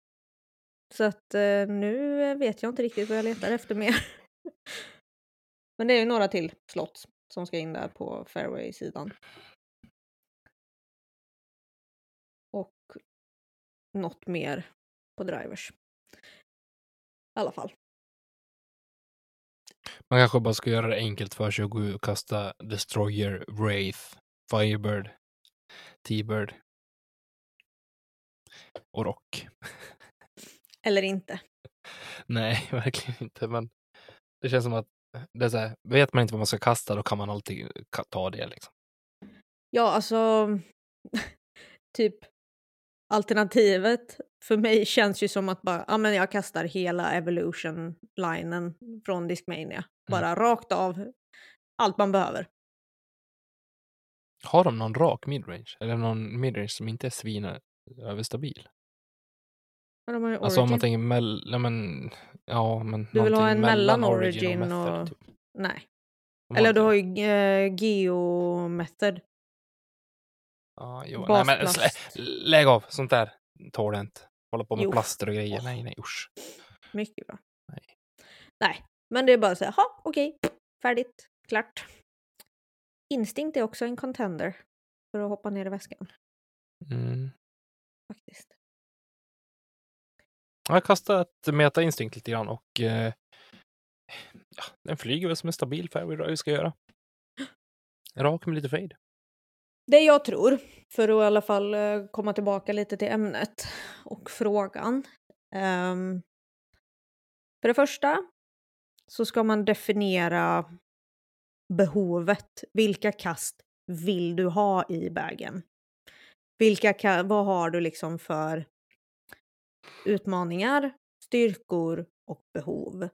Så att uh, nu vet jag inte riktigt vad jag letar efter mer. *laughs* Men det är ju några till slott som ska in där på fairway-sidan. Och något mer på drivers. I alla fall. Man kanske bara ska göra det enkelt för sig och gå ut och kasta Destroyer, Wraith, Firebird, T-Bird och Rock. Eller inte. *laughs* Nej, *laughs* verkligen inte. Men det känns som att det är så här, vet man inte vad man ska kasta då kan man alltid ta det. Liksom. Ja, alltså *laughs* typ alternativet för mig känns ju som att bara, ja men jag kastar hela evolution-linen från Discmania. Bara rakt av, allt man behöver. Har de någon rak midrange? Eller någon midrange som inte är svin överstabil? Men de har ju Alltså om man Origin. tänker mell... Ja, men... Ja, men Du vill ha en mellan mellan Origin Method, och- typ. Nej. Eller du har ju eh, Geo Method. Ja, jo, nej, men slä, lägg av. Sånt där tål jag inte. Hålla på med Jo. plaster och grejer. Nej, nej, usch. Mycket bra. Nej. Nej, men det är bara så här, ha okej, färdigt, klart. Instinkt är också en contender för att hoppa ner i väskan Mm. faktiskt. Jag har kastat Meta Instinct lite grann och eh, ja, den flyger väl som en stabil fairway drive ska göra. *gasps* Rak med lite fade. Det jag tror, för att i alla fall eh, komma tillbaka lite till ämnet och frågan. Um, för det första så ska man definiera behovet. Vilka kast vill du ha i bagen? Vilka vad har du liksom för utmaningar, styrkor och behov?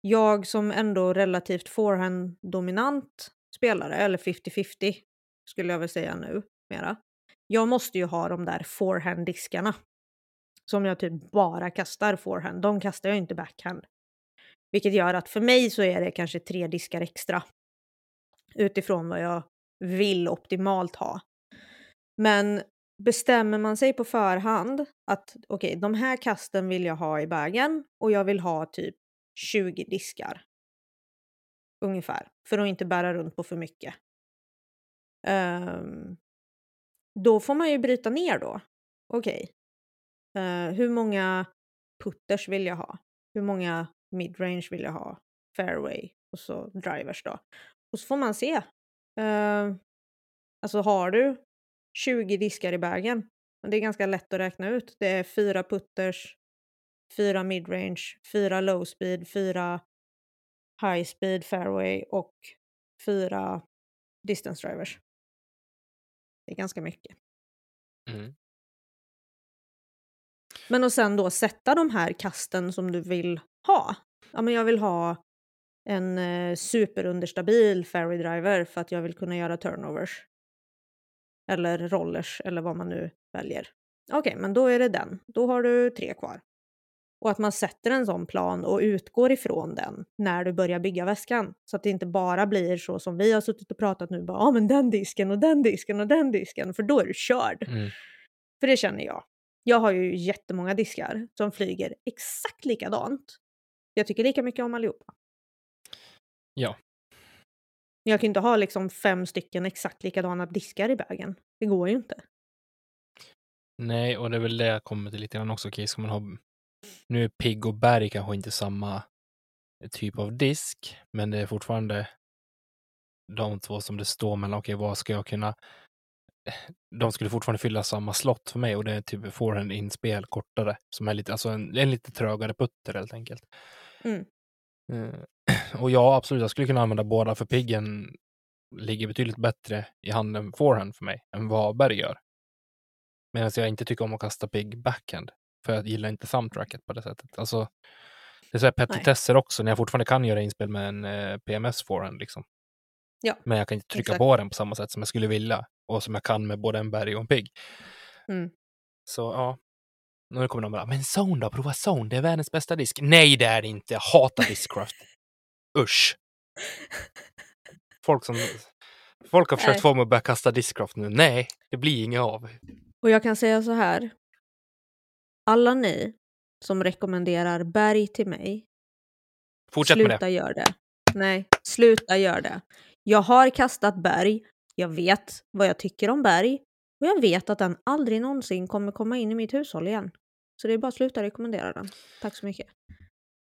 Jag som ändå relativt forehand-dominant spelare, eller 50-50 skulle jag väl säga nu mera. Jag måste ju ha de där forehand-diskarna. Som jag typ bara kastar forehand. De kastar jag inte backhand. Vilket gör att för mig så är det kanske tre diskar extra. Utifrån vad jag vill optimalt ha. Men bestämmer man sig på förhand att okej, de här kasten vill jag ha i bagen och jag vill ha typ 20 diskar. Ungefär. För att inte bära runt på för mycket. Um, då får man ju bryta ner då. Okej. Eh, hur många putters vill jag ha? Hur många midrange vill jag ha? Fairway och så drivers då. Och så får man se. Uh, alltså har du 20 diskar i bagen? Det är ganska lätt att räkna ut. Det är fyra putters, fyra midrange, fyra low speed, fyra high speed fairway och fyra distance drivers. Det är ganska mycket. Mm. Men och sen då sätta de här kasten som du vill ha. Ja, men jag vill ha en eh, superunderstabil fairway driver för att jag vill kunna göra turnovers. Eller rollers eller vad man nu väljer. Okej, men då är det den. Då har du tre kvar. Och att man sätter en sån plan och utgår ifrån den när du börjar bygga väskan. Så att det inte bara blir så som vi har suttit och pratat nu, bara, ah, men den disken och den disken och den disken, för då är du körd. Mm. För det känner jag. Jag har ju jättemånga diskar som flyger exakt likadant. Jag tycker lika mycket om allihopa. Ja. Jag kan inte ha liksom fem stycken exakt likadana diskar i bägen. Det går ju inte. Nej, och det är väl det jag kommer till lite grann också. Okej, ska man ha... Nu är pigg och berg kanske inte samma typ av disk, men det är fortfarande de två som det står mellan. Okej, vad ska jag kunna... De skulle fortfarande fylla samma slott för mig och det är typ forehand inspel kortare, som är lite, alltså en, en lite trögare putter helt enkelt. Mm. Eh, *clears throat* Och ja, absolut, jag skulle kunna använda båda för piggen ligger betydligt bättre i handen forehand för mig än vad Berg gör. Medan jag inte tycker om att kasta pigg backhand. För jag gillar inte thumbtracket på det sättet. Alltså, det är så här petitesser också, när jag fortfarande kan göra inspel med en eh, PMS forehand. Liksom. Ja, Men jag kan inte trycka exakt. på den på samma sätt som jag skulle vilja. Och som jag kan med både en berg och en pigg. Mm. Så ja. Nu kommer de bara, men zone då? Prova zone, det är världens bästa disk. Nej, det är det inte. Jag hatar Discraft. *laughs* Usch. Folk som... Folk har försökt Nej. få mig att börja kasta Discraft nu. Nej, det blir inget av. Och jag kan säga så här. Alla ni som rekommenderar berg till mig, Fortsätt med sluta det. gör det. Nej, sluta gör det. Jag har kastat berg, jag vet vad jag tycker om berg och jag vet att den aldrig någonsin kommer komma in i mitt hushåll igen. Så det är bara att sluta rekommendera den. Tack så mycket.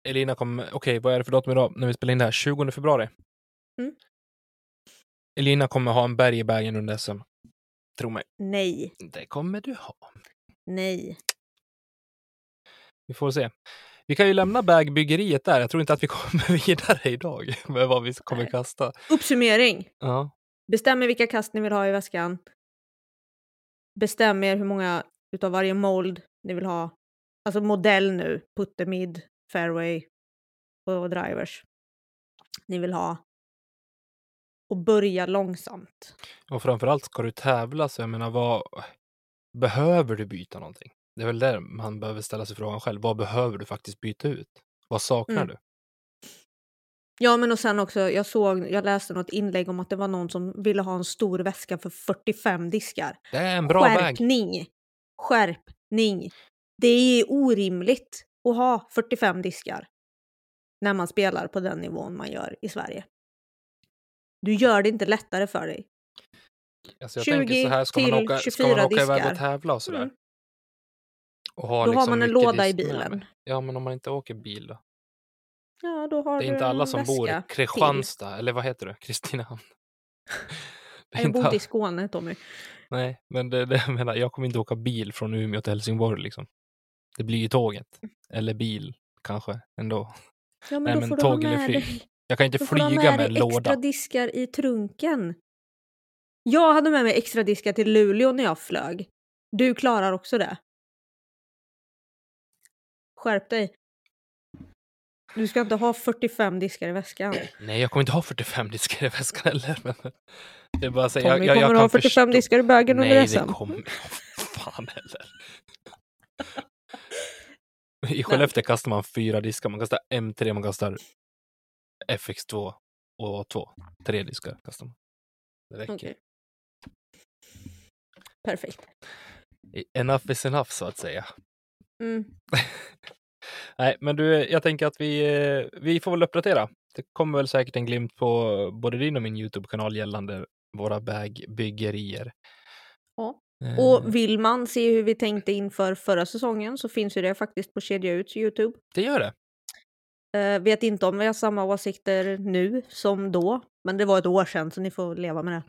Elina kommer... Okej, vad är det för datum idag när vi spelar in det här? 20 februari. Mm. Elina kommer ha en berg i bergen under SM. Tro mig. Nej, Det kommer du ha. nej. Vi får se. Vi kan ju lämna bagbyggeriet där. Jag tror inte att vi *laughs* kommer vidare idag med vad vi kommer kasta. Uppsummering. Ja. Bestäm er vilka kast ni vill ha i väskan. Bestäm er hur många utav varje mold ni vill ha. Alltså modell nu, putter, mid, fairway och drivers. Ni vill ha. Och börja långsamt. Och framförallt ska du tävla, så jag menar, vad behöver du byta någonting? Det är väl där man behöver ställa sig frågan själv. Vad behöver du faktiskt byta ut? Vad saknar Mm. du? Ja, men och sen också, jag såg, jag läste något inlägg om att det var någon som ville ha en stor väska för 45 diskar. Det är en bra bag. Skärpning! Skärpning! Det är orimligt att ha 45 diskar när man spelar på den nivån man gör i Sverige. Du gör det inte lättare för dig. Alltså jag 20 tänker så här, ska man åka, ska man 24 åka iväg och tävla och sådär? Mm. Och ha Då har liksom man en låda i bilen. Ja, men om man inte åker bil då? Ja, då har Det är du inte alla som bor i väska till. Kristianstad, eller vad heter det? *laughs* Kristinehamn. Det Jag bor inte i Skåne, Tommy. Nej, men det, det jag menar, jag kommer inte åka bil från Umeå till Helsingborg liksom. Det blir ju tåget. Eller bil, kanske, ändå. Ja, men Nej, då men får du ha tåg eller med flyg. dig Jag kan inte Då du flyga med med dig extra låda. diskar i trunken. Jag hade med mig extra diskar till Luleå när jag flög. Du klarar också det. Skärp dig. Du ska inte ha 45 diskar i väskan. Nej, jag kommer inte ha 45 diskar i väskan heller. Men det är bara säga, Tommy jag, jag, kommer jag att ha kan 45 förstå. diskar i bögen under Nej, SM. det kommer *laughs* fan heller. *laughs* I Skellefteå kastar man fyra diskar. Man kastar M3, man kastar FX2 och A2. Tre diskar kastar man. Det räcker. Okej. Perfekt. Enough is enough, så att säga. Mm. *laughs* Nej, men du, jag tänker att vi, eh, vi får väl uppdatera. Det kommer väl säkert en glimt på både din och min YouTube-kanal gällande våra bagbyggerier. Ja. Eh, Och vill man se hur vi tänkte inför förra säsongen så finns ju det faktiskt på Kedja Uts YouTube. det gör det. Uh, vet inte om vi har samma åsikter nu som då, men det var ett år sedan så ni får leva med det.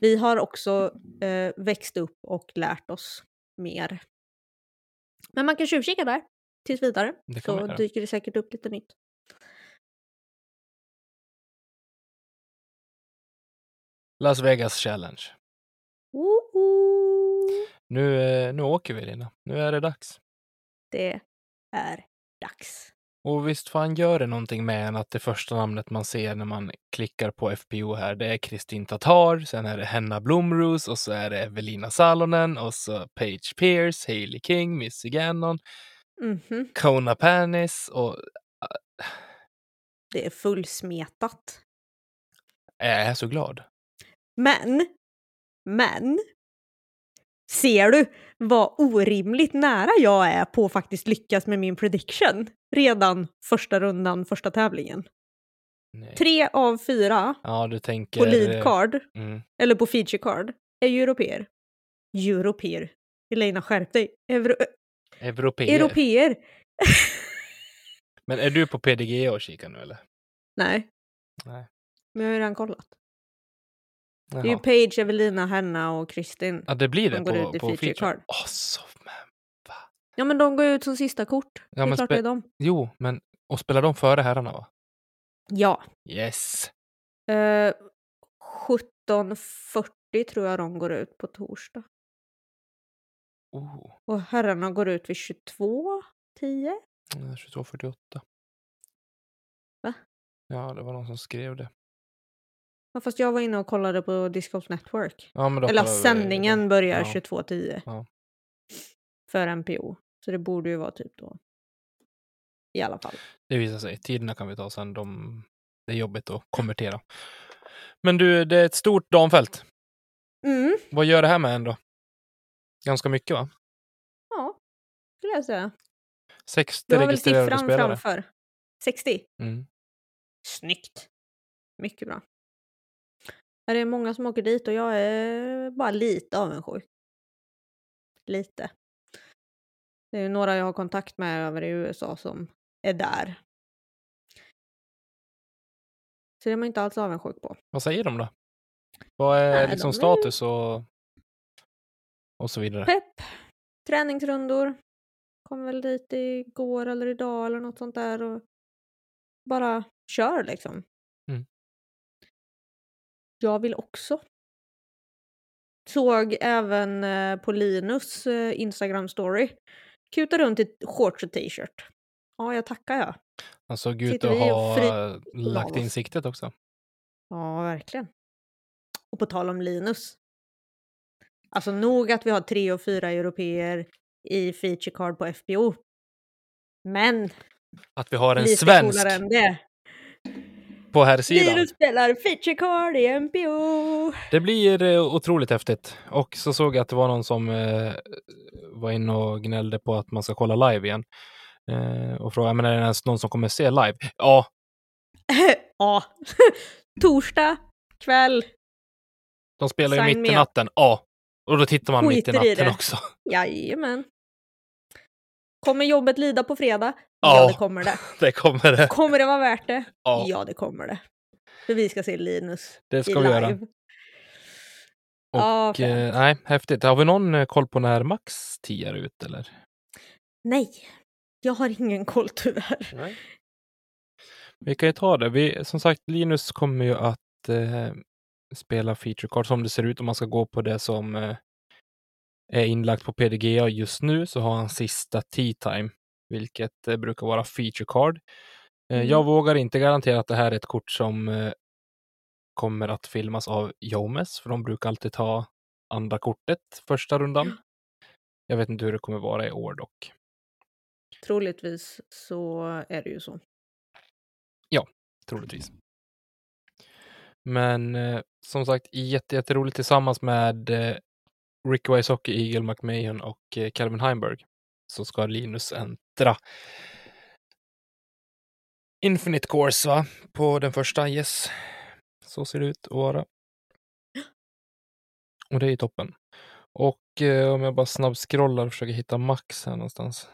Vi har också eh, växt upp och lärt oss mer. Men man kan tjuvkika där tills vidare Det så dyker det säkert upp lite nytt. Las Vegas Challenge. Woho! Nu, eh, nu åker vi, Lina. Nu är det dags. Det är dags. Och visst fan gör det någonting med en att det första namnet man ser när man klickar på FPO här, det är Kristin Tatar, sen är det Henna Blomroos och så är det Evelina Salonen och så Paige Pierce, Hailey King, Missy Gannon. Mhm. Kona Panis och Det är fullsmetat. jag är så glad. Men, men. Ser du vad orimligt nära jag är på att faktiskt lyckas med min prediction? Redan första rundan, första tävlingen. Nej. Tre av fyra Ja, tänker... på lead card, Mm. eller på feature card, är ju europeer. Europeer. Elina, skärp dig. Euro Europeer. europeer. *laughs* Men är du på PDGA och kikar nu eller? Nej, Nej. men jag har ju redan kollat. Det är ju Jaha. Paige, Evelina, Hanna och Kristin. Ja, det blir de det går på, ut i på feature feature. så men, va? Ja, men de går ut som sista kort. Ja, det är men klart det är de. Jo, men och spelar de före herrarna va? Ja. Yes! Eh, 17.40 tror jag de går ut på torsdag. Oh, Och herrarna går ut vid 22.10. 22.48. Va? Ja, det var någon som skrev det. Ja, fast jag var inne och kollade på Disc Golf Network. Ja, men då Eller vi sändningen det. börjar Ja. 22.10 Ja. för MPO. Så det borde ju vara typ då. I alla fall. Det visar sig. Tiderna kan vi ta sen. De... Det är jobbigt att konvertera. Men du, det är ett stort damfält. Mm, Vad gör det här med en då? Ganska mycket va? ja, skulle jag säga. 60 Du har väl registrerade siffran spelare. framför? 60? Mm. Snyggt. Mycket bra. Det är många som åker dit och jag är bara lite avundsjuk. Lite. Det är några jag har kontakt med över i USA som är där. Så det är man inte alls avundsjuk på. Vad säger de då? Vad är Nej, liksom status och, och så vidare? Pepp, träningsrundor. Kom väl dit igår eller idag eller något sånt där och bara kör liksom. Jag vill också. Såg även eh, på Linus eh, Instagram story. Kuta runt i shorts och t-shirt. Ja, jag tackar jag. Han såg ut att ha fri- lagt in siktet också. Ja, verkligen. Och på tal om Linus. Alltså nog att vi har tre och fyra europeer i feature card på FBO. Men Att vi har en lite svensk coolare än det. På här sidan. Linus spelar feature card i MPO. Det blir eh, otroligt häftigt. Och så såg jag att det var någon som eh, var inne och gnällde på att man ska kolla live igen. Eh, och frågade, men är det ens någon som kommer se live? Ja, *laughs* ja. *laughs* Torsdag kväll. de spelar ju mitt i natten. Ja, och då tittar man mitt i Skiter i natten det. också. Jajamän. Kommer jobbet lida på fredag? Ja. Ja, det kommer det. *laughs* Det kommer det. Kommer det vara värt det? Ja. Ja, det kommer det. För vi ska se Linus Det ska vi göra. live. Ja, Och, fränt. eh, nej, häftigt. Har vi någon eh, koll på när Max tiar ut eller? Nej, jag har ingen koll tyvärr. Nej. Vi kan ju ta det. Vi, som sagt, Linus kommer ju att eh, spela feature card som det ser ut om man ska gå på det som eh, är inlagt på PDGA just nu så har han sista tea time, vilket eh, brukar vara feature card. Eh, Mm. Jag vågar inte garantera att det här är ett kort som eh, kommer att filmas av Jomes, för de brukar alltid ta andra kortet första rundan. Jag vet inte hur det kommer vara i år dock. Troligtvis så är det ju så. troligtvis. Men som sagt, jätte, jätteroligt tillsammans med Rick Wysocki, Eagle McMahon och eh, Calvin Heimberg så ska Linus äntra Infinite Course va? På den första, yes. Så ser det ut att vara. Och det är ju toppen. Och eh, om jag bara snabbscrollar och försöker hitta Max här någonstans.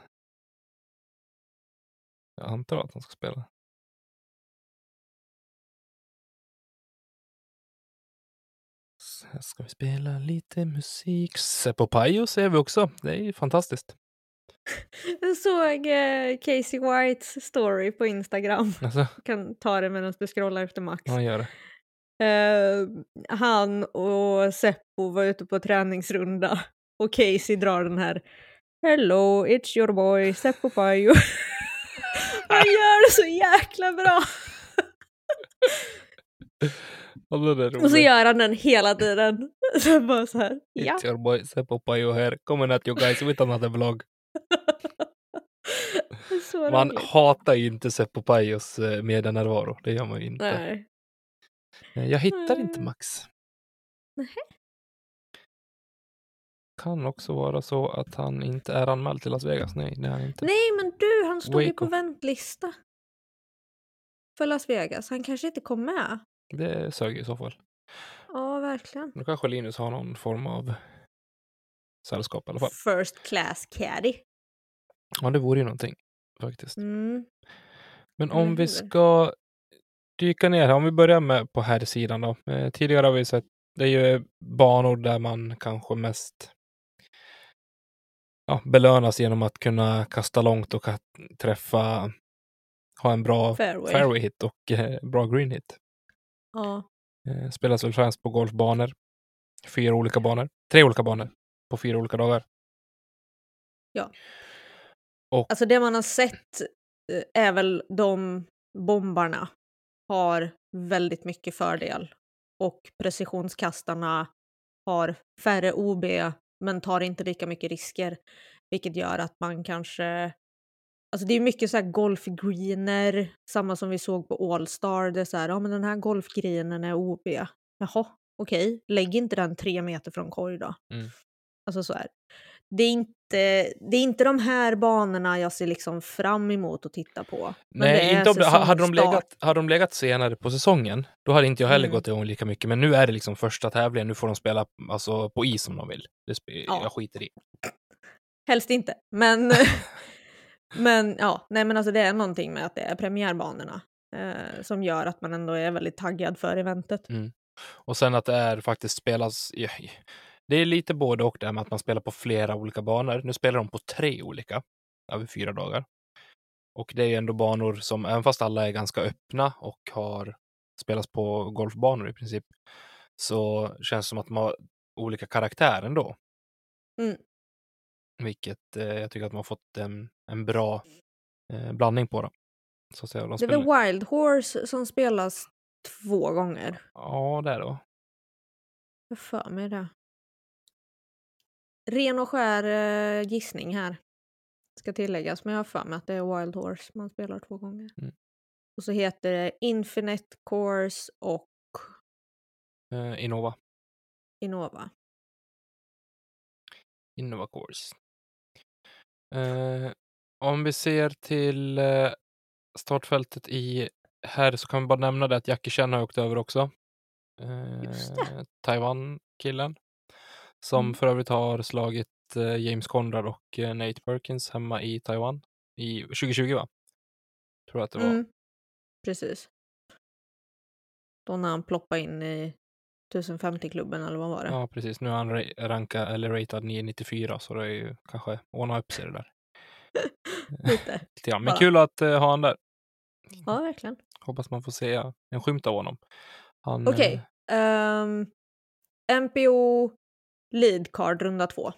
Jag antar att han ska spela. Här ska vi spela lite musik. Seppo Pajo ser vi också. Det är ju fantastiskt. *laughs* Jag såg eh, Casey Whites story på Instagram. Alltså, kan ta det medan du scrollar efter Max. han gör det. Eh, han och Seppo var ute på träningsrunda och Casey drar den här Hello, it's your boy Seppo Pajo. *laughs* han gör det så jäkla bra! *laughs* Och så gör han den hela tiden. *laughs* Så bara så här, ja. It's your boy Seppo Pajo här. Coming at you guys with another vlog. Man roligt. hatar ju inte Seppo Pajos eh, medianärvaro. Det gör man ju inte. Nej. Eh, Jag hittar inte Nej. Max. Nähä. Kan också vara så att han inte är anmäld till Las Vegas. Nej, det är han inte. Nej men du, han stod ju på väntlista. För Las Vegas. Han kanske inte kom med. Det sög i så fall. Ja, verkligen. Då kanske Linus har någon form av sällskap i alla fall. First class caddy. Ja, det vore ju någonting faktiskt. Mm. Men om vi hur? ska dyka ner här, om vi börjar med på här sidan då. Eh, tidigare har vi sett, det är ju banor där man kanske mest ja, belönas genom att kunna kasta långt och träffa, ha en bra Fairway. fairway hit och eh, bra green hit. Ja. Eh, spelas väl främst på golfbanor. Fyra olika banor. Tre olika banor på fyra olika dagar. Alltså det man har sett eh, är väl de bombarna har väldigt mycket fördel och precisionskastarna har färre OB men tar inte lika mycket risker. Vilket gör att man kanske... Alltså det är mycket så här golfgreener, samma som vi såg på All-Star. Det är så här, ja men den här golfgreenen är OB. Jaha, okej, lägg inte den tre meter från korg då. Mm. Alltså så här. Det är, inte, det är inte de här banorna jag ser liksom fram emot att titta på. Men Nej, inte om hade, de legat, hade de legat senare på säsongen, då hade inte jag heller Mm. gått igång lika mycket. Men nu är det liksom första tävlingen, nu får de spela alltså, på is om de vill. Det Ja. Jag skiter i. Helst inte, men, *laughs* *laughs* men ja, nej men alltså det är någonting med att det är premiärbanorna eh, som gör att man ändå är väldigt taggad för eventet. Och sen att det är faktiskt spelas... Det är lite både och där med att man spelar på flera olika banor. Nu spelar de på tre olika över fyra dagar. Och det är ju ändå banor som, även fast alla är ganska öppna och har spelats på golfbanor i princip, så känns det som att man har olika karaktär ändå. Mm. Vilket eh, jag tycker att man har fått en, en bra eh, blandning på. Då. Så att säga. De Det är väl Wild Horse som spelas två gånger. Ja, det är det. Jag för mig det. Ren och skär eh, gissning här. Ska tilläggas, men jag har för mig att det är Wild Horse man spelar två gånger. Mm. Och så heter det Infinite Course och Eh, Innova. Innova. Innova Course. Eh, om vi ser till eh, startfältet i här så kan vi bara nämna det att Jackie Chan har åkt över också. Eh, Taiwan-killen. Som Mm. för övrigt har slagit eh, James Conrad och eh, Nate Perkins hemma i Taiwan. I 2020 va? Tror jag att det var. Mm. Precis. Då när han ploppade in i 1050-klubben eller vad var det? Ja, precis. Nu är han ra- rankad eller ratad 994 så det är ju kanske ordna upp sig det där. *laughs* Lite. *laughs* Grann. Men Bara. kul att eh, ha han där. Ja, verkligen. Hoppas man får se en skymt av honom. Okej. eh, ehm, MPO lead card runda två.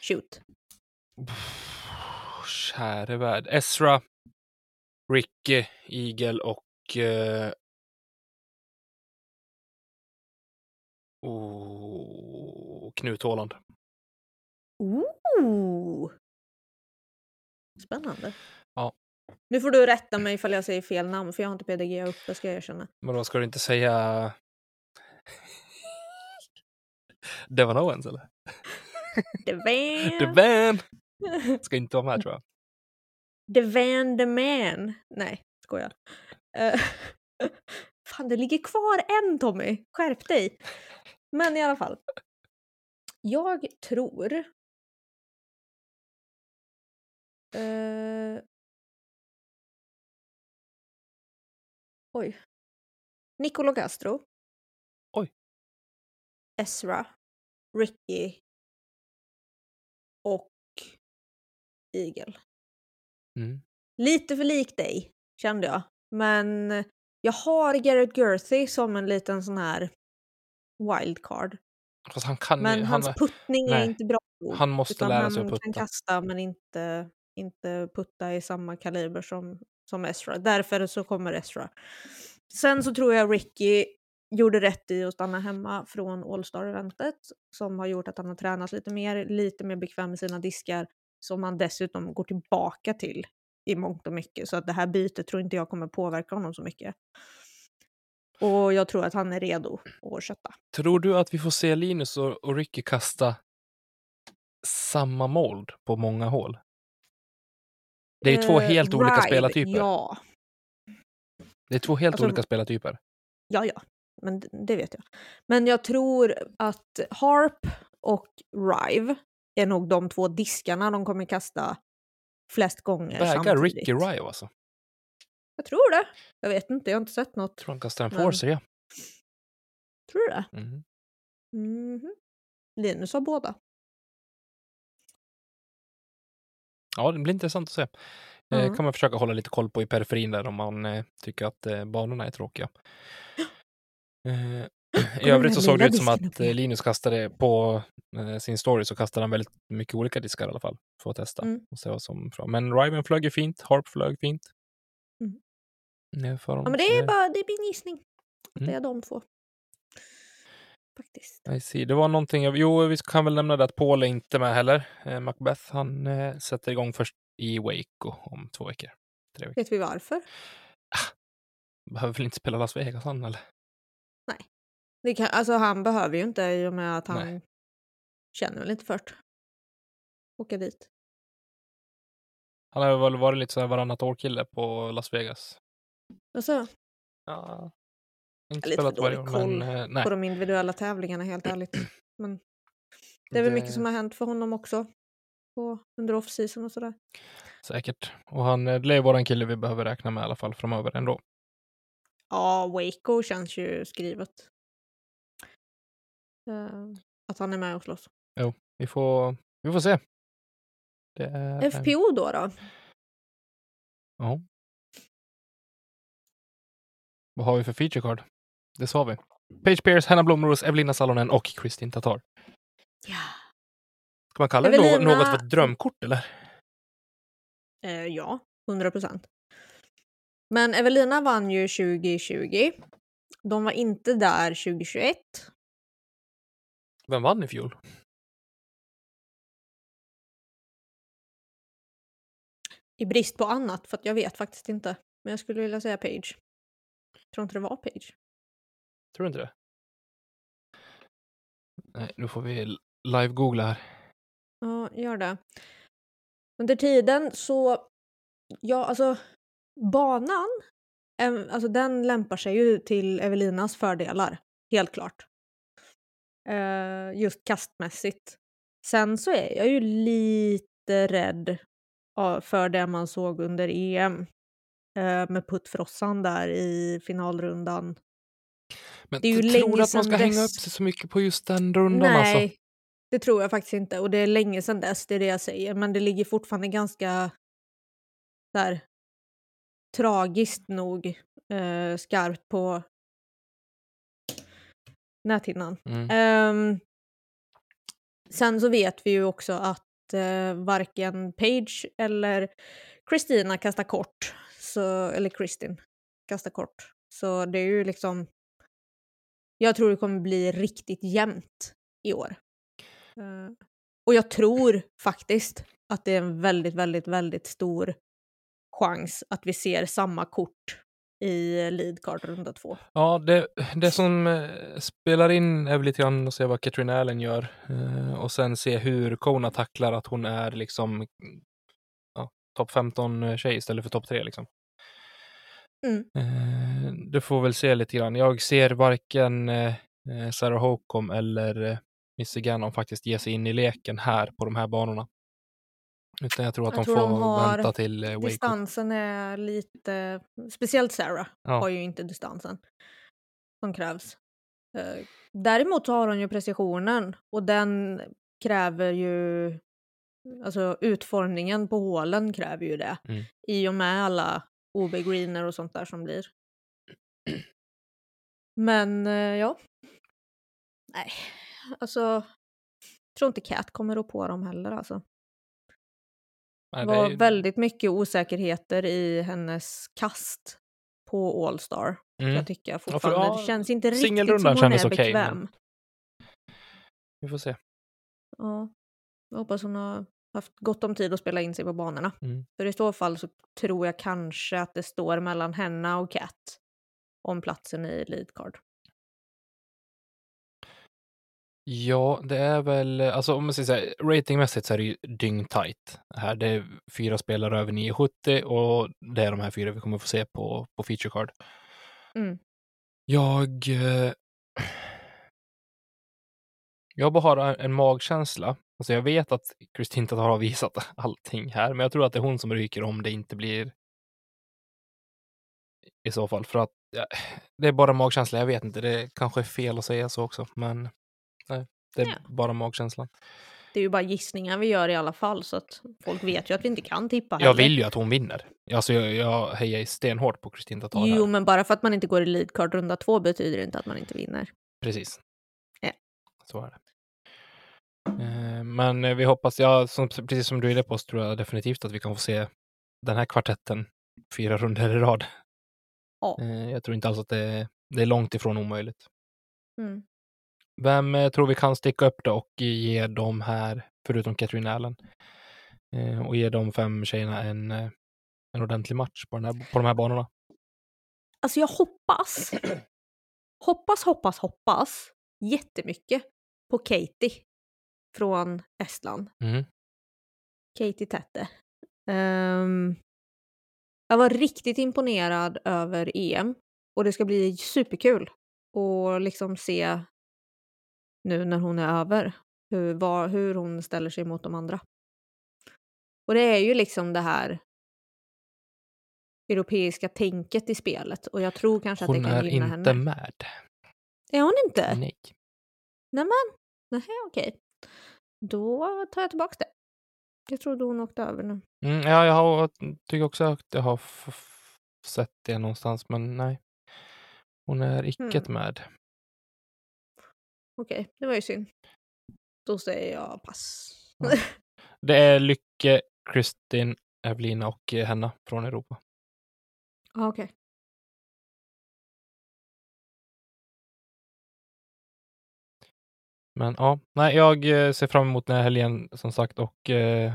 Shoot. pff, Käre värld. Ezra, Ricky, Eagle och... Eh, oh, Knut Åland. Ooh. Spännande. Ja. Nu får du rätta mig ifall jag säger fel namn för jag har inte PDG uppe ska jag erkänna. Men då ska du inte säga... Devon Owens eller? The Van. The Van! Ska inte vara med tror jag. The Van the Man. Nej, skojar. Uh, *laughs* fan, det ligger kvar en Tommy. Skärp dig. Men i alla fall. Jag tror... Eh, oj. Nicolo Castro. Oj. Ezra. Ricky. Och Eagle. Mm. Lite för lik dig, kände jag. Men jag har Garrett Gerthy som en liten sån här wildcard. Fast han kan Men ju, hans han, puttning är nej. inte bra han måste lära sig han att kan putta. kasta men inte, inte putta i samma kaliber som, som Ezra. Därför så kommer Ezra. Sen så tror jag Ricky gjorde rätt i att stanna hemma från All-Star-eventet som har gjort att han har tränat lite mer, lite mer bekväm med sina diskar som han dessutom går tillbaka till i mångt och mycket. Så att det här bytet tror inte jag kommer påverka honom så mycket. Och jag tror att han är redo att kötta. Tror du att vi får se Linus och, och Ricky kasta samma mold på många hål? Det är ju två Eh, helt olika Rive, spelartyper. Ja, Det är två helt Alltså- olika spelartyper. ja, ja. Men det vet jag. Men jag tror att Harp och Rive är nog de två diskarna de kommer kasta flest gånger Vägar samtidigt. Ricky Rive alltså. Jag tror det. Jag vet inte, jag har inte sett något. Jag tror han kastar en Men- forcer, ja. Tror du det? Mhm. Mhm. Linus har båda. Ja, det blir intressant att se. Ja. Eh, kan man försöka hålla lite koll på i periferin där om man eh, tycker att eh, banorna är tråkiga. *gasps* I övrigt så såg det ut som att Linus kastade på eh, sin story så kastade han väldigt mycket olika diskar i alla fall för att testa Mm. och se vad som. Men Riven flög ju fint, Harp flög fint. Mm. Ja, honom, men det är bara det är min gissning. Mm. det är de två. Faktiskt. I see. Det var någonting, jag- jo vi kan väl nämna det att Paul är inte med heller. Eh, Macbeth, han eh, sätter igång först i Waco om två veckor. Tre veckor. Vet vi varför? Behöver väl inte spela Las Vegas han eller? Det kan, alltså han behöver ju inte i och med att han Nej. känner väl inte för det. Åka dit. Han har väl varit lite så här varannat år-kille på Las Vegas. Alltså, Ja. Inte Lite spelat varje år, koll men eh, på de individuella tävlingarna helt ärligt. Men det är väl mycket som har hänt för honom också. På, under off-season och sådär. Säkert. Och han eh, det är våran kille vi behöver räkna med i alla fall framöver ändå. Ja, Waco känns ju skrivet. Eh, att han är med och slåss. Vi får, vi får se. Det är, FPO då då? Ja. Vad har vi för feature card? Det sa vi. Page Pierce, Hanna Blomros, Evelina Salonen och Kristin Tatar. Ja. Ska man kalla det Evelina- något, något för ett drömkort eller? Eh, ja, 100 procent. Men Evelina vann ju 2020. De var inte där 2021. Vem vann i fjol? I brist på annat, för jag vet faktiskt inte. Men jag skulle vilja säga Page. Jag tror inte det var Page. Tror du inte det? Nej, nu får vi live-googla här. Ja, gör det. Under tiden så, ja alltså banan, alltså den lämpar sig ju till Evelinas fördelar, helt klart. Eh, just kastmässigt. Sen så är jag ju lite rädd för det man såg under EM. eh, med puttfrossan där i finalrundan. Men Det är ju tror du att man ska sedan hänga dess. upp sig så mycket på just den rundan Nej, alltså? det tror jag faktiskt inte. Och det är länge sedan dess, det är det jag säger. Men det ligger fortfarande ganska där tragiskt nog eh, skarpt på näthinnan. Mm. Ehm, sen så vet vi ju också att eh, varken Page eller Kristina kastar kort. Så, eller Kristin kastar kort. Så det är ju liksom... Jag tror det kommer bli riktigt jämnt i år. Eh, och jag tror faktiskt att det är en väldigt, väldigt, väldigt stor chans att vi ser samma kort i lead card runda två. Ja, det, det som eh, spelar in är väl lite grann att se vad Katrin Allen gör eh, och sen se hur Kona tacklar att hon är liksom ja, topp 15 tjej istället för topp 3 liksom. Mm. Eh, du får väl se lite grann. Jag ser varken eh, eh, Sarah Holcomb eller eh, Missy Gannon faktiskt ge sig in i leken här på de här banorna. Utan jag tror att Jag de tror får de har vänta till eh, Waco. Distansen är lite... Speciellt Sarah Ja. har ju inte distansen som krävs. Eh, Däremot så har hon ju precisionen och den kräver ju... Alltså utformningen på hålen kräver ju det. Mm. I och med alla OB-greener och sånt där som blir. Men eh, ja. Nej, alltså. Jag tror inte Cat kommer att på dem heller alltså. Det var ju- väldigt mycket osäkerheter i hennes kast på All-Star. mm. Jag tycker för- fortfarande. ja, det känns inte riktigt som hon är okej, bekväm. men- Vi får se. Ja. Jag hoppas hon har haft gott om tid att spela in sig på banorna. Mm. För i så fall så tror jag kanske att det står mellan henne och Cat om platsen i lead card. Ja, det är väl, alltså om man säger så här, ratingmässigt så är det ju dyngtajt här. Det är fyra spelare över 970 och det är de här fyra vi kommer få se på, på feature card. Mm. Jag... eh, Jag bara har en magkänsla. Alltså jag vet att Kristin har visat *laughs* allting här, men jag tror att det är hon som ryker om det inte blir i så fall. För att ja, det är bara magkänsla. Jag vet inte, det kanske är fel att säga så också, men nej, det är Ja. bara magkänslan. Det är ju bara gissningar vi gör i alla fall så att folk vet ju att vi inte kan tippa Jag heller. vill ju att hon vinner. Alltså jag, jag hejar stenhårt på Kristin Tatar Jo, här. men bara för att man inte går i lead card runda två betyder det inte att man inte vinner. Precis. Ja. Så är det. Eh, Men eh, vi hoppas, ja, som, precis som du är inne på, så tror jag definitivt att vi kan få se den här kvartetten fyra runder i rad. Ja. Eh, Jag tror inte alls att det är, det är långt ifrån omöjligt. Mm. Vem eh, tror vi kan sticka upp då och ge de här, förutom Katrin Allen, eh, och ge de fem tjejerna en, eh, en ordentlig match på, den här, på de här banorna? Alltså jag hoppas, hoppas, hoppas, hoppas jättemycket på Katie från Estland. Mm. Katie Tette. Ehm, jag var riktigt imponerad över EM och det ska bli superkul att liksom se nu när hon är över hur, vad, hur hon ställer sig mot de andra. Och det är ju liksom det här europeiska tänket i spelet och jag tror kanske att Hon det kan är gynna inte henne. med. Är hon inte? Nej. Nämen, nej okej. Då tar jag tillbaka det. Jag trodde hon åkte över nu. Mm, ja, jag har, tycker också att jag har sett det någonstans, men nej. Hon är icke Mm. med. Okej, det var ju synd. Då säger jag pass. Ja. *laughs* Det är Lycke, Kristin, Evelina och eh, Henna från Europa. Ja, okej. Men ja, nej, jag eh, ser fram emot den här helgen som sagt och eh,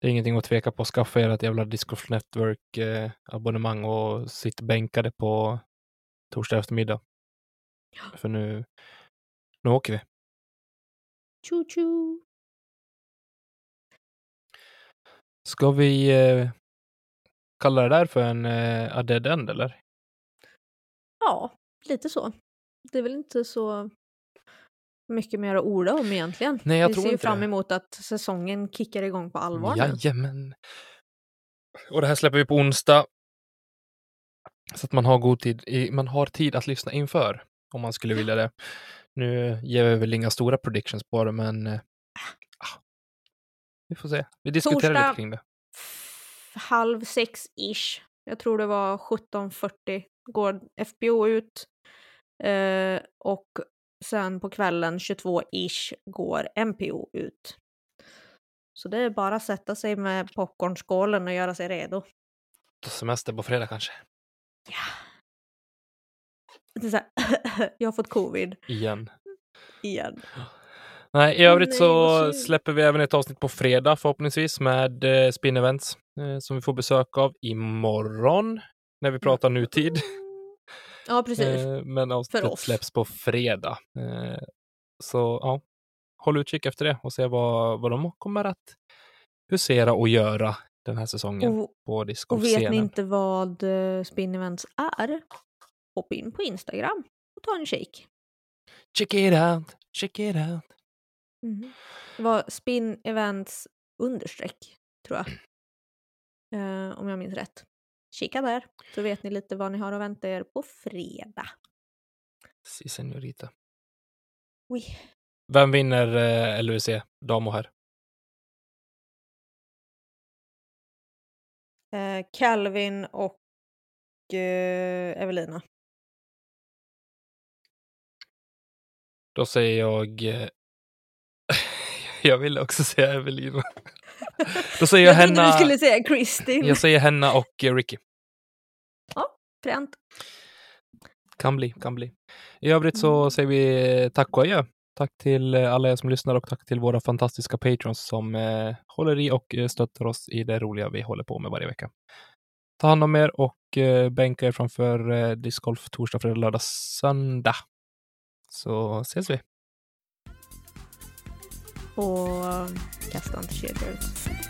det är ingenting att tveka på. Skaffa er ett jävla Discord Network eh, abonnemang och sitt bänkade på torsdag eftermiddag. För nu, nu åker vi. Tjo tjo. Ska vi eh, kalla det där för en eh, a dead end eller? Ja, lite så. Det är väl inte så mycket mer att orda om egentligen. Nej, jag Vi tror ser ju inte fram det. emot att säsongen kickar igång på allvar nu. Jajamän. Och det här släpper vi på onsdag. Så att man har god tid, i, man har tid att lyssna inför om man skulle vilja det. Nu ger vi väl inga stora predictions på det, men ah, vi får se. Vi diskuterar Torsdag. lite kring det. Halv sex-ish. Jag tror det var 17.40 går FBO ut. Eh, och sen på kvällen 22-ish går MPO ut. Så det är bara att sätta sig med popcornskålen och göra sig redo. Semester på fredag kanske. Är så här, *laughs* jag har fått covid Igen. igen. Nej, i övrigt nej, så släpper vi även ett avsnitt på fredag förhoppningsvis med eh, Spin Events eh, som vi får besök av imorgon när vi pratar nutid. Ja, precis. Eh, men avsnittet släpps på fredag. Eh, så ja, håll utkik efter det och se vad, vad de kommer att husera och göra den här säsongen Och, på och vet discgolfscenen. ni inte vad eh, Spin Events är? Hoppa in på Instagram och ta en kik. Check it out, check it out. Mm. Det var Spin Events understreck, tror jag. *clears throat* Eh, om jag minns rätt. Kika där, så vet ni lite vad ni har att vänta er på fredag. Si, senorita. Oj. Vem vinner eh, LUC, dam och herr? Eh, Calvin och eh, Evelina. Då säger jag... eh, *laughs* jag vill också säga Evelina. Då säger jag, Jag Henna... du skulle säga Kristin. Jag säger Henna och eh, Ricky. Fränt. Kan bli, kan bli. I övrigt så Mm. säger vi tack och adjö Tack till eh, alla er som lyssnar och tack till våra fantastiska patrons som eh, håller i och eh, stöttar oss i det roliga vi håller på med varje vecka. Ta hand om er och eh, bänka er framför eh, discgolf torsdag, fredag, lördag, söndag. Så ses vi. Och kasta inte kedjor ut.